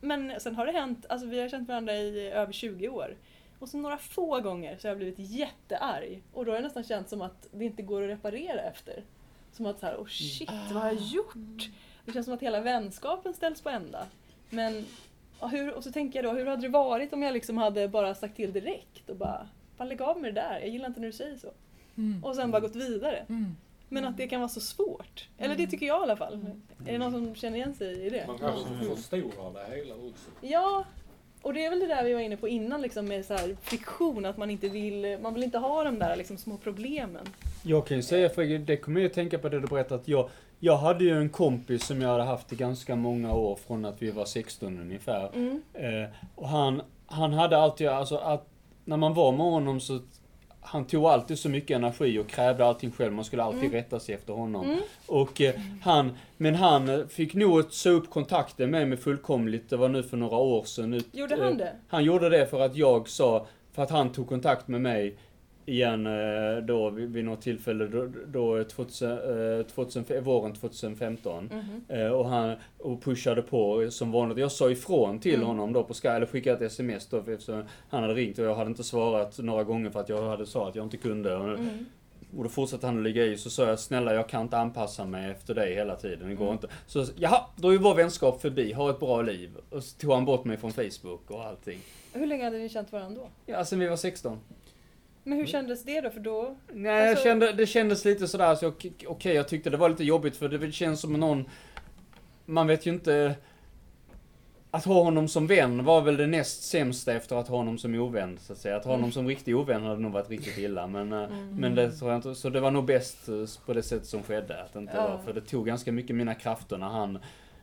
men sen har det hänt, alltså vi har känt varandra i över 20 år. Och så några få gånger så har jag blivit jättearg. Och då har det nästan känts som att det inte går att reparera efter. Som att så här, oh shit, vad har jag gjort? Det känns som att hela vänskapen ställs på ända. Men, och, hur, och så tänker jag då, hur hade det varit om jag liksom hade bara sagt till direkt och bara, fan lägg av med det där, jag gillar inte när du säger så. Mm. Och sen bara gått vidare. Mm. Men att det kan vara så svårt. Eller det tycker jag i alla fall. Mm. Är det någon som känner igen sig i det? Man kanske förstorar det hela också. Ja, och det är väl det där vi var inne på innan liksom med så här friktion, att man inte vill, man vill inte ha de där liksom små problemen. Jag kan ju säga, för det kommer jag att tänka på det du berättade, att jag, jag hade ju en kompis som jag hade haft i ganska många år, från att vi var 16 ungefär. Mm. Eh, och han, han hade alltid, alltså att när man var med honom så han tog alltid så mycket energi och krävde allting själv. Man skulle alltid Mm. rätta sig efter honom. Mm. Och eh, han, men han eh, fick nog så upp kontakten med mig fullkomligt. Det var nu för några år sedan. Ut, Gjorde eh, han det? han gjorde det för att jag sa, för att han tog kontakt med mig igen eh, då vid, något tillfälle då, då 2000, eh, 2000, våren 2015. Mhm. Eh, och han och pushade på som vanligt. Jag sa ifrån till Mm. honom då på Sky, eller skickade ett sms då eftersom han hade ringt och jag hade inte svarat några gånger för att jag hade sagt att jag inte kunde. Och, Mm. och då fortsatte han att ligga i, så sa jag snälla jag kan inte anpassa mig efter dig hela tiden, det går Mm. inte. Så jaha, då är vår vänskap förbi, ha ett bra liv. Och så tog han bort mig från Facebook och allting. Hur länge hade ni känt varandra då? Ja, sen vi var 16. Men hur kändes det då? För då... Nej, Alltså- kände, det kändes lite sådär, så okej, okej, jag tyckte det var lite jobbigt för det känns som någon... Man vet ju inte... Att ha honom som vän var väl det näst sämsta efter att ha honom som ovän, så att säga. Att ha honom som riktig ovän hade nog varit riktigt illa, men... eh, Mm. Men det tror jag inte, så det var nog bäst eh, på det sätt som skedde, att inte Ja. var, för det tog ganska mycket mina krafter när han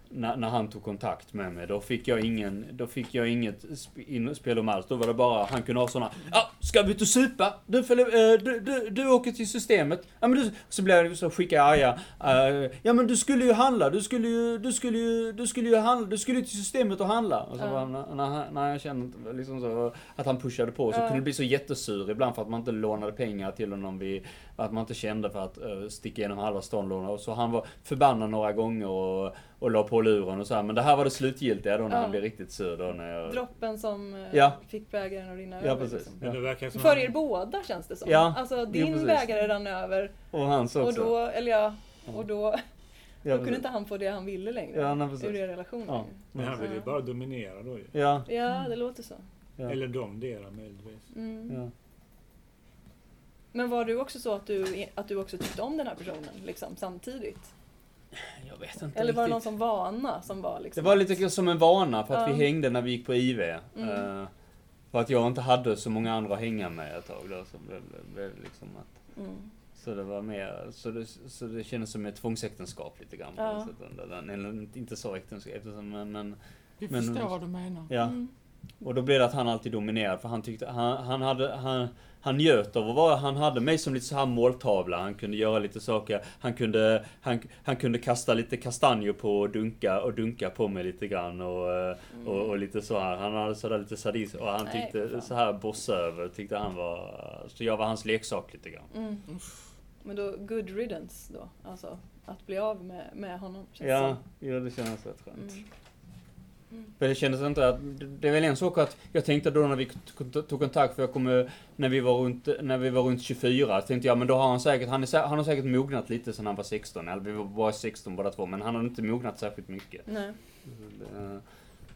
när, när han tog kontakt med mig, då fick jag ingen, då fick jag inget sp- in- spelrum alls. Då var det bara, han kunde ha såna, ja, ska vi ut och supa? Du, följer, eh, du, du, du åker till systemet. Ja men du, så blev jag så skickade jag arga, eh, ja men du skulle ju handla, du skulle ju, du skulle ju, du skulle ju handla, du skulle ju till systemet och handla. Och så var, när, när, när jag kände liksom så, att han pushade på, så Ja. kunde det bli så jättesur ibland för att man inte lånade pengar till honom vid, att man inte kände för att uh, sticka igenom halva. Och så han var förbannad några gånger och, och la på luren och så här. Men det här var det slutgiltiga då när Ja. han blev riktigt sur då när jag... Droppen som eh, Ja. fick bägaren att rinna Ja över. precis. Liksom. Men det Ja. verkar som För er båda känns det som. Ja. Alltså din precis. bägare rann över Och hans också. och då, eller ja, och då, ja, då kunde precis. inte han få det han ville längre. Ja, nej, ur er relation. Ja. Men han vill ju Ja. bara dominera då ju. Ja. Ja, det låter så. Ja. Eller de delar möjligtvis. Mm. Men var du också så att du, att du också tyckte om den här personen liksom, samtidigt? Jag vet inte Eller var det någon som vana som var liksom... Det var lite som en vana för att Ja. vi hängde när vi gick på IV. Mm. Eh, för att jag inte hade så många andra att hänga med ett tag då. Så liksom att, Mm. så det var mer, så det, så det kändes som ett tvångsäktenskap lite grann på Ja. det sättet. Eller, eller inte så äktenskap, eftersom, men, men Vi Men- förstår vad du menar. ja. Mm. Och då blev det att han alltid dominerade för han tyckte, han, han hade, han, han njöt av att vara, han hade mig som lite så här måltavla. Han kunde göra lite saker. Han kunde, han, han kunde kasta lite kastanjer på och dunka, och dunka på mig lite grann och, eh, och, och lite så här. Han hade sådär lite sadism och han Nej, tyckte fan. så här bossöver tyckte han var, så jag var hans leksak lite grann. Mm. Men då, good riddance då. Alltså att bli av med, med honom. känns Ja, som. ja, det kändes rätt skönt. Mm. För det kändes inte att, det är väl en sak att jag tänkte då när vi tog kontakt, för jag kommer, när vi var runt, när vi var runt 24, tänkte jag men då har han säkert, han, är, han har säkert mognat lite sen han var 16, eller vi var bara 16 båda två, men han har inte mognat särskilt mycket. Nej.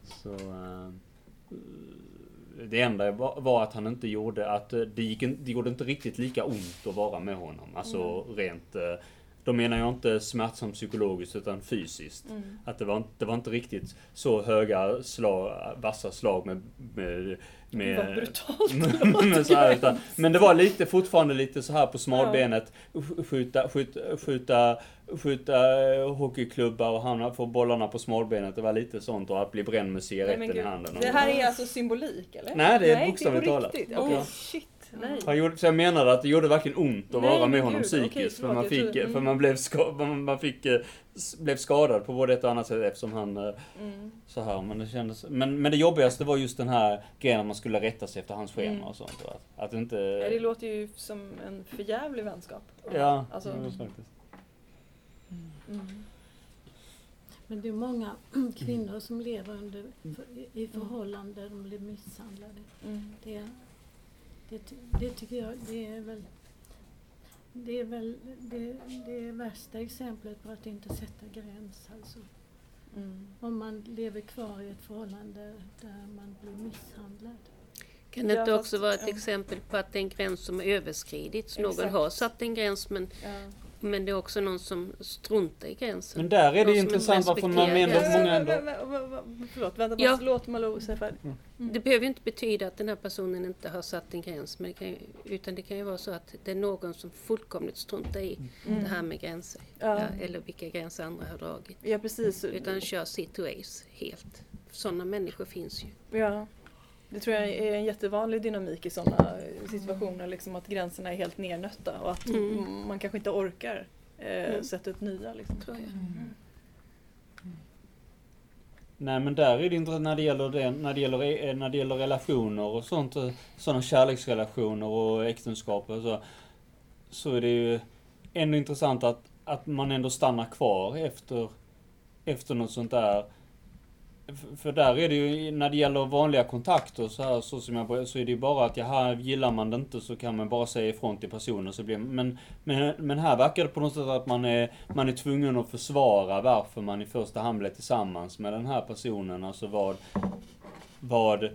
Så, eh, det enda var att han inte gjorde att, eh, det, gick, det gjorde inte riktigt lika ont att vara med honom. Alltså rent, eh, då menar jag inte smärtsamt psykologiskt utan fysiskt. Mm. Att det var, inte- det var inte riktigt så höga slag, vassa slag med... med, med Vad brutalt men, så här, utan, men det var lite, fortfarande lite så här på smalbenet. sk- Skjuta, skjuta, skjuta, skjuta eh, hockeyklubbar och hamna, få bollarna på smalbenet. Det var lite sånt och att bli bränd med cigaretten i handen. Det här är alltså symbolik eller? Nej, det är Nej, bokstavligt talat. Ja. shit. Nej. Han gjorde, så jag menade att det gjorde verkligen ont att Nej, vara med honom gud, psykiskt. för man, för mm. man, blev, ska, man, man fick, eh, blev skadad på både ett och annat sätt eftersom han eh, Mm. så här, men det kändes, men, men det jobbigaste var just den här grejen att man skulle rätta sig efter hans schema Mm. och sånt. Att, att inte... Ja, det låter ju som en förjävlig vänskap. ja, Alltså, det var faktiskt. mm. Men det är många kvinnor som lever under, i förhållanden där de blir misshandlade. Mm. Det, det, det tycker jag det är väl det är väl det, det värsta exemplet på att inte sätta gräns. Alltså. Mm. Om man lever kvar i ett förhållande där man blir misshandlad. Kan det inte också vara ett exempel på att det är en gräns som har överskridits? Någon har satt en gräns men, Ja. Men det är också någon som struntar i gränsen. Men där är det ju intressant varför man gränsen. många ändå... Förlåt, vänta Ja. bara. Låt Malou säga färdigt. Mm. Det behöver ju inte betyda att den här personen inte har satt en gräns. Men det kan ju, utan det kan ju vara så att det är någon som fullkomligt struntar i Mm. det här med gränser. Ja, eller vilka gränser andra har dragit. Ja, precis. Utan kör sitt race helt. Sådana människor finns ju. Ja. Det tror jag är en jättevanlig dynamik i sådana situationer, liksom att gränserna är helt nernötta och att Mm. man kanske inte orkar eh, Mm. sätta upp nya. Liksom. Tror jag. Nej men där är det inte när det gäller det, när det gäller, eh, när det gäller relationer och sånt, eh, sådana kärleksrelationer och äktenskap och så, så är det ju ändå intressant att, att man ändå stannar kvar efter, efter något sånt där. För där är det ju, när det gäller vanliga kontakter så här, så som jag så är det ju bara att jaha, gillar man det inte så kan man bara säga ifrån till personen så blir men, men, men här verkar det på något sätt att man är, man är tvungen att försvara varför man i första hand blev tillsammans med den här personen, alltså vad, vad,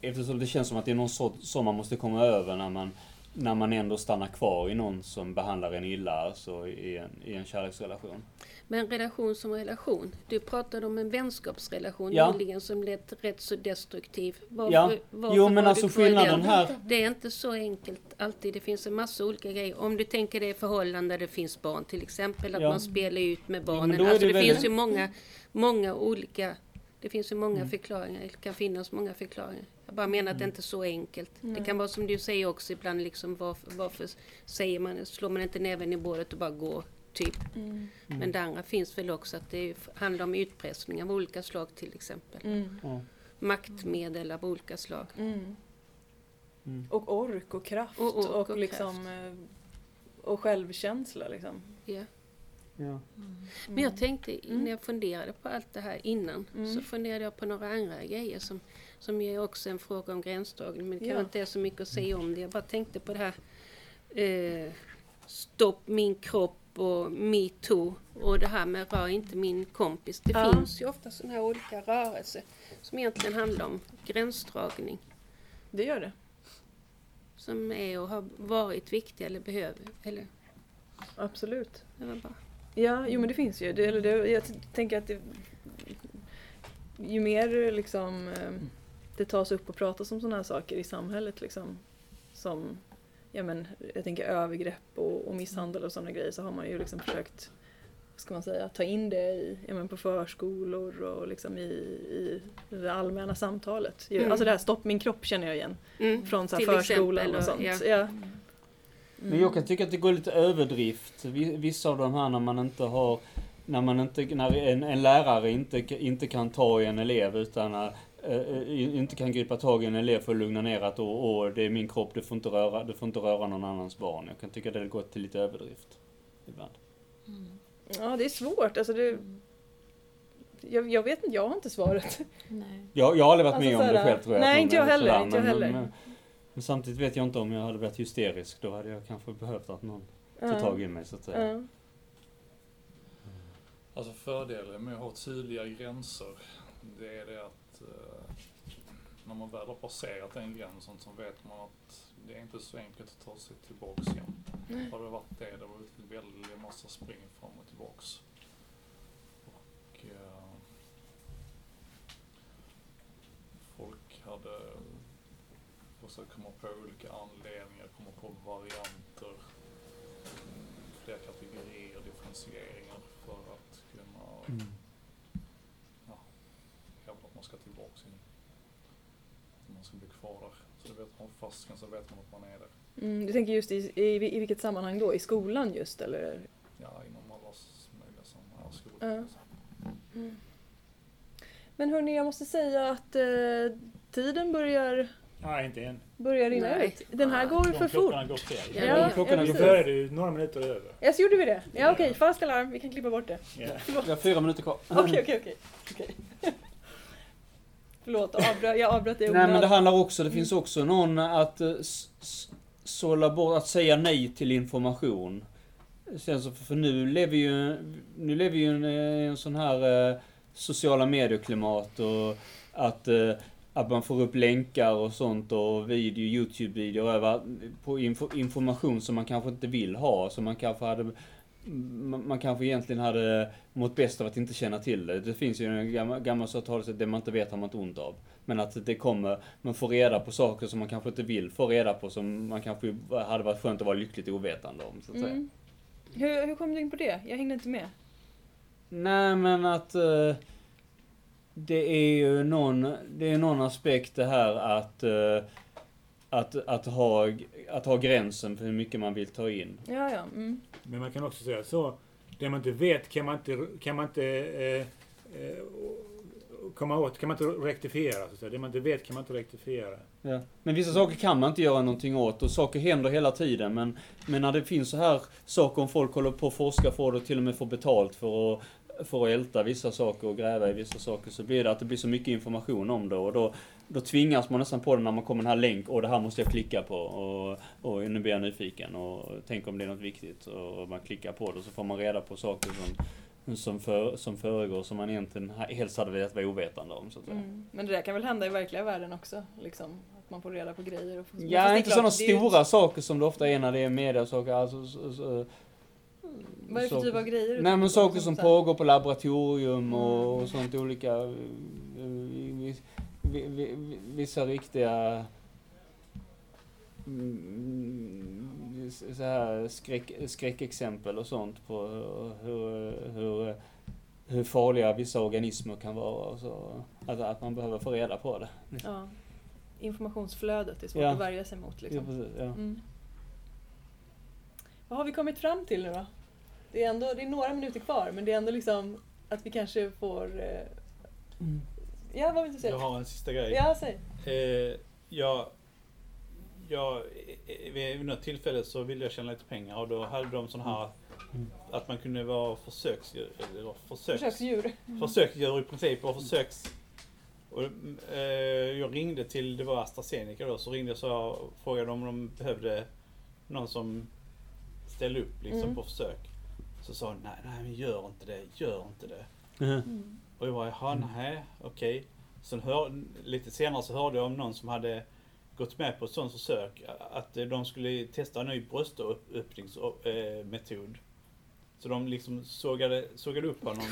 eftersom det känns som att det är någon sort som man måste komma över när man, när man ändå stannar kvar i någon som behandlar en illa, alltså i en, i en kärleksrelation. Men relation som relation. Du pratade om en vänskapsrelation Ja. nyligen som lät rätt så destruktiv. Varför, Ja. varför Jo men alltså skillnaden den? här, Det är inte så enkelt alltid. Det finns en massa olika grejer. Om du tänker dig förhållanden där det finns barn till exempel. Att Ja. man spelar ut med barnen. är alltså det det väldigt- finns ju många, många olika det finns ju många Mm. förklaringar, det kan finnas många förklaringar. Jag bara menar att det inte är så enkelt. Det kan vara som du säger också ibland, liksom, varför, varför säger man, slår man inte näven i bordet och bara går, typ. Mm. Men det andra finns väl också att det handlar om utpressning av olika slag till exempel. Mm. Ja. Maktmedel av olika slag. Mm. Mm. Och ork och kraft Och och, ork och liksom eh, och självkänsla liksom. Ja. ja. Men jag tänkte, när jag funderade på allt det här innan, Mm. så funderade jag på några andra grejer som, som är också en fråga om gränsdragning. Men det Ja. kanske inte är så mycket att säga om det. Jag bara tänkte på det här eh, Stopp min kropp och metoo och det här med rör inte min kompis. Det Ja. finns ju ofta sådana här olika rörelser som egentligen handlar om gränsdragning. Det gör det. Som är och har varit viktiga eller behöver. Eller, Absolut. det var bara. Ja, jo men det finns ju. Det, eller det, jag tänker att det, ju mer liksom eh, det tas upp och pratas om sådana här saker i samhället liksom som ja men jag tänker övergrepp och, och misshandel och sådana grejer så har man ju liksom försökt vad ska man säga, ta in det i, ja, men på förskolor och liksom i, i det allmänna samtalet. Mm. Alltså det här stopp min kropp känner jag igen Mm. från så förskolan exempel, och sånt. ja. Ja. Men jag kan tycka att det går lite överdrift. Vi- Vissa av de här när man inte har när man inte, när en, en lärare inte, inte kan ta i en elev utan äh, äh, inte kan gripa tag i en elev för att lugna ner att åh, åh, det är min kropp, du får inte röra, du får inte röra någon annans barn. Jag kan tycka det har gått till lite överdrift. Ibland. ja, det är svårt. Alltså det, jag, jag vet inte, jag har inte svaret. Nej. Jag, jag har aldrig varit Alltså med om det själv tror jag. nej, inte jag heller, sådär, inte jag men- heller. Men, men samtidigt vet jag inte om jag hade varit hysterisk. Då hade jag kanske behövt att någon tog Ja. tag i mig så att säga. Ja. Alltså fördelen med att ha tydliga gränser, det är det att eh, när man väl har passerat den gränsen så vet man att det är inte så enkelt att ta sig tillbaks igen. Har det varit det, det var en väldig massa spring fram och tillbaks. Och eh, folk hade försökt komma på olika anledningar, komma på varianter, mm, fler kategorier, differentieringar för att kunna Mm. hävda att man ska tillbaks in. Att man ska bli kvar där. Så det vet man fastän så vet man att man är där. Mm, du tänker just i, i, i vilket sammanhang då? I skolan just eller? Ja, inom alla möjliga sammanhang. Skolor. Ja. Men hörni, jag måste säga att eh, tiden börjar, Nej, inte än. börjar rinna ut. Den här går ju för fort. Klockan går fel. Ja, Ja, klockan är ja, Då precis. börjar du några minuter över. Ja, så gjorde vi det? Ja, okej. Falskt alarm. Vi kan klippa bort det. Ja. Vi har fyra minuter kvar. Okej, okej, okej. Förlåt, avbröt, jag avbröt dig Nej men det handlar också, det finns också någon att eh, sålla bort, att säga nej till information. Sen så, för nu lever ju, nu lever ju en, eh, en sån här eh, sociala medier-klimat och att, eh, att man får upp länkar och sånt och video, YouTube-videor på info, information som man kanske inte vill ha, som man kanske hade man man kanske egentligen hade mått bäst av att inte känna till det. Det finns ju en gammal, gammal talesätt, det man inte vet har man inte ont av. Men att det kommer, man får reda på saker som man kanske inte vill få reda på, som man kanske hade varit skönt att vara lyckligt ovetande om, så att säga. Mm. Hur, hur kom du in på det? Jag hängde inte med. Nej, men att eh, det är ju någon, det är någon aspekt det här att, eh, att, att, ha, att ha gränsen för hur mycket man vill ta in. Ja, ja. Mm. Men man kan också säga så. Det man inte vet kan man inte, kan man inte eh, eh, komma åt, kan man inte rektifiera. Så att säga. Det man inte vet kan man inte rektifiera. Ja. Men vissa saker kan man inte göra någonting åt och saker händer hela tiden. Men, men när det finns så här saker, om folk håller på att forska för det och till och med får betalt för att, för att älta vissa saker och gräva i vissa saker så blir det att det blir så mycket information om det och då, då tvingas man nästan på det när man kommer den här länk och det här måste jag klicka på och, och nu blir jag nyfiken och tänk om det är något viktigt och man klickar på det och så får man reda på saker som, som, för, som föregår som man egentligen helst hade velat vara ovetande om så att säga. Mm. Men det där kan väl hända i verkliga världen också? Liksom, att man får reda på grejer. Och får, Ja, inte sådana stora saker som det ofta är när det är mediasaker. Alltså, så, så, Vad är det för typ av grejer? Nej men saker som så här- pågår på laboratorium och, Mm. och sånt olika. eh, vi- vi- vi- vi- Vissa riktiga mm, så här skräck, skräckexempel och sånt på hur, hur, hur farliga vissa organismer kan vara. Och så, att, att man behöver få reda på det. Ja. Informationsflödet är svårt Ja. att värja sig mot. Ja, Liksom. precis, ja. Mm. Vad har vi kommit fram till nu då? Det är, ändå, det är några minuter kvar men det är ändå liksom att vi kanske får... Eh... Mm. Ja, vad vill du säga? Jag har en sista grej. Ja, säg. Eh, jag, jag, eh, vid något tillfälle så ville jag tjäna lite pengar och då hade de sån här Mm. att man kunde vara försöksdjur, eller försöks, Försöksdjur. försöksdjur i princip och försöks... Och, eh, jag ringde till, det var AstraZeneca då, så ringde jag så och frågade om de behövde någon som ställde upp liksom Mm. på försök. Så sa de, nej, nej men gör inte det, gör inte det. Mhm. Mm. Och jag bara, jaha, nej, okej. Sen hör, lite senare så hörde jag om någon som hade gått med på ett sådant försök. Att de skulle testa en ny bröstöppningsmetod. Så de liksom sågade, sågade upp honom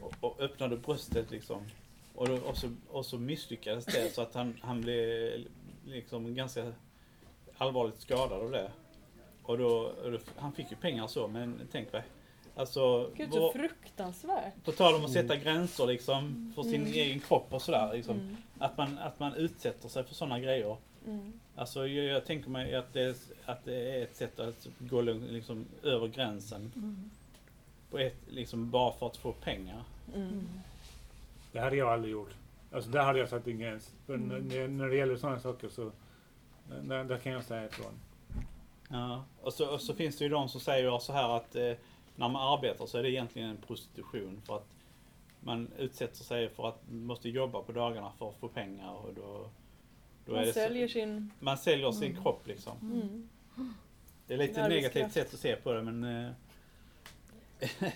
och, och öppnade bröstet liksom. Och, då, och, så, och så misslyckades det så att han, han blev liksom ganska allvarligt skadad av det. Och då, och då, han fick ju pengar så, men tänk dig Alltså, Gud så vår- fruktansvärt. på tal om att sätta gränser liksom för sin Mm. egen kropp och sådär. Liksom, Mm. att, man, att man utsätter sig för sådana grejer. Mm. Alltså jag, jag tänker mig att det, är, att det är ett sätt att gå liksom, över gränsen. Mm. På ett, liksom, bara för att få pengar. Mm. Det hade jag aldrig gjort. Alltså där hade jag satt en gräns. För Mm. när, när det gäller sådana saker så där, där kan jag säga ifrån. Ja. Och, så, och så finns det ju de som säger så här att eh, när man arbetar så är det egentligen en prostitution. För att man utsätter sig för att man måste jobba på dagarna för att få pengar. Och då, då är Man det säljer så, sin... man säljer sin Mm. kropp liksom. Mm. Det är lite Sin negativt sätt att se på det men... Eh,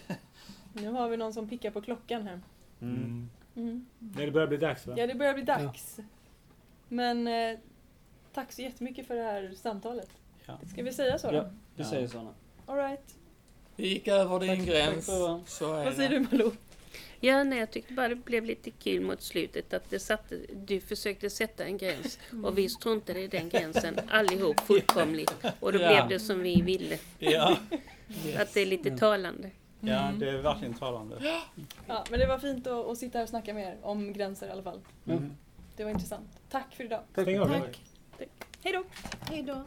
Nu har vi någon som pickar på klockan här. mm. Mm. Nej, det börjar bli dags va? Ja, det börjar bli dags. Men eh, tack så jättemycket för det här samtalet. Ja. Ska vi säga så då? Ja, vi Ja. säger såna. All right. Vi gick över din Tack, gräns. tack för- Så är Vad säger det. du Malou? Ja, nej, jag tyckte bara det blev lite kul mot slutet att det satte, du försökte sätta en gräns och vi struntade i den gränsen allihop fullkomligt. Och då Ja. blev det som vi ville. Ja, Att det är lite talande. ja, det är verkligen talande. Ja, men det var fint att, att sitta här och snacka med er om gränser i alla fall. Mm. Det var intressant. Tack för idag. Av det. Tack. Hej då! Hej då.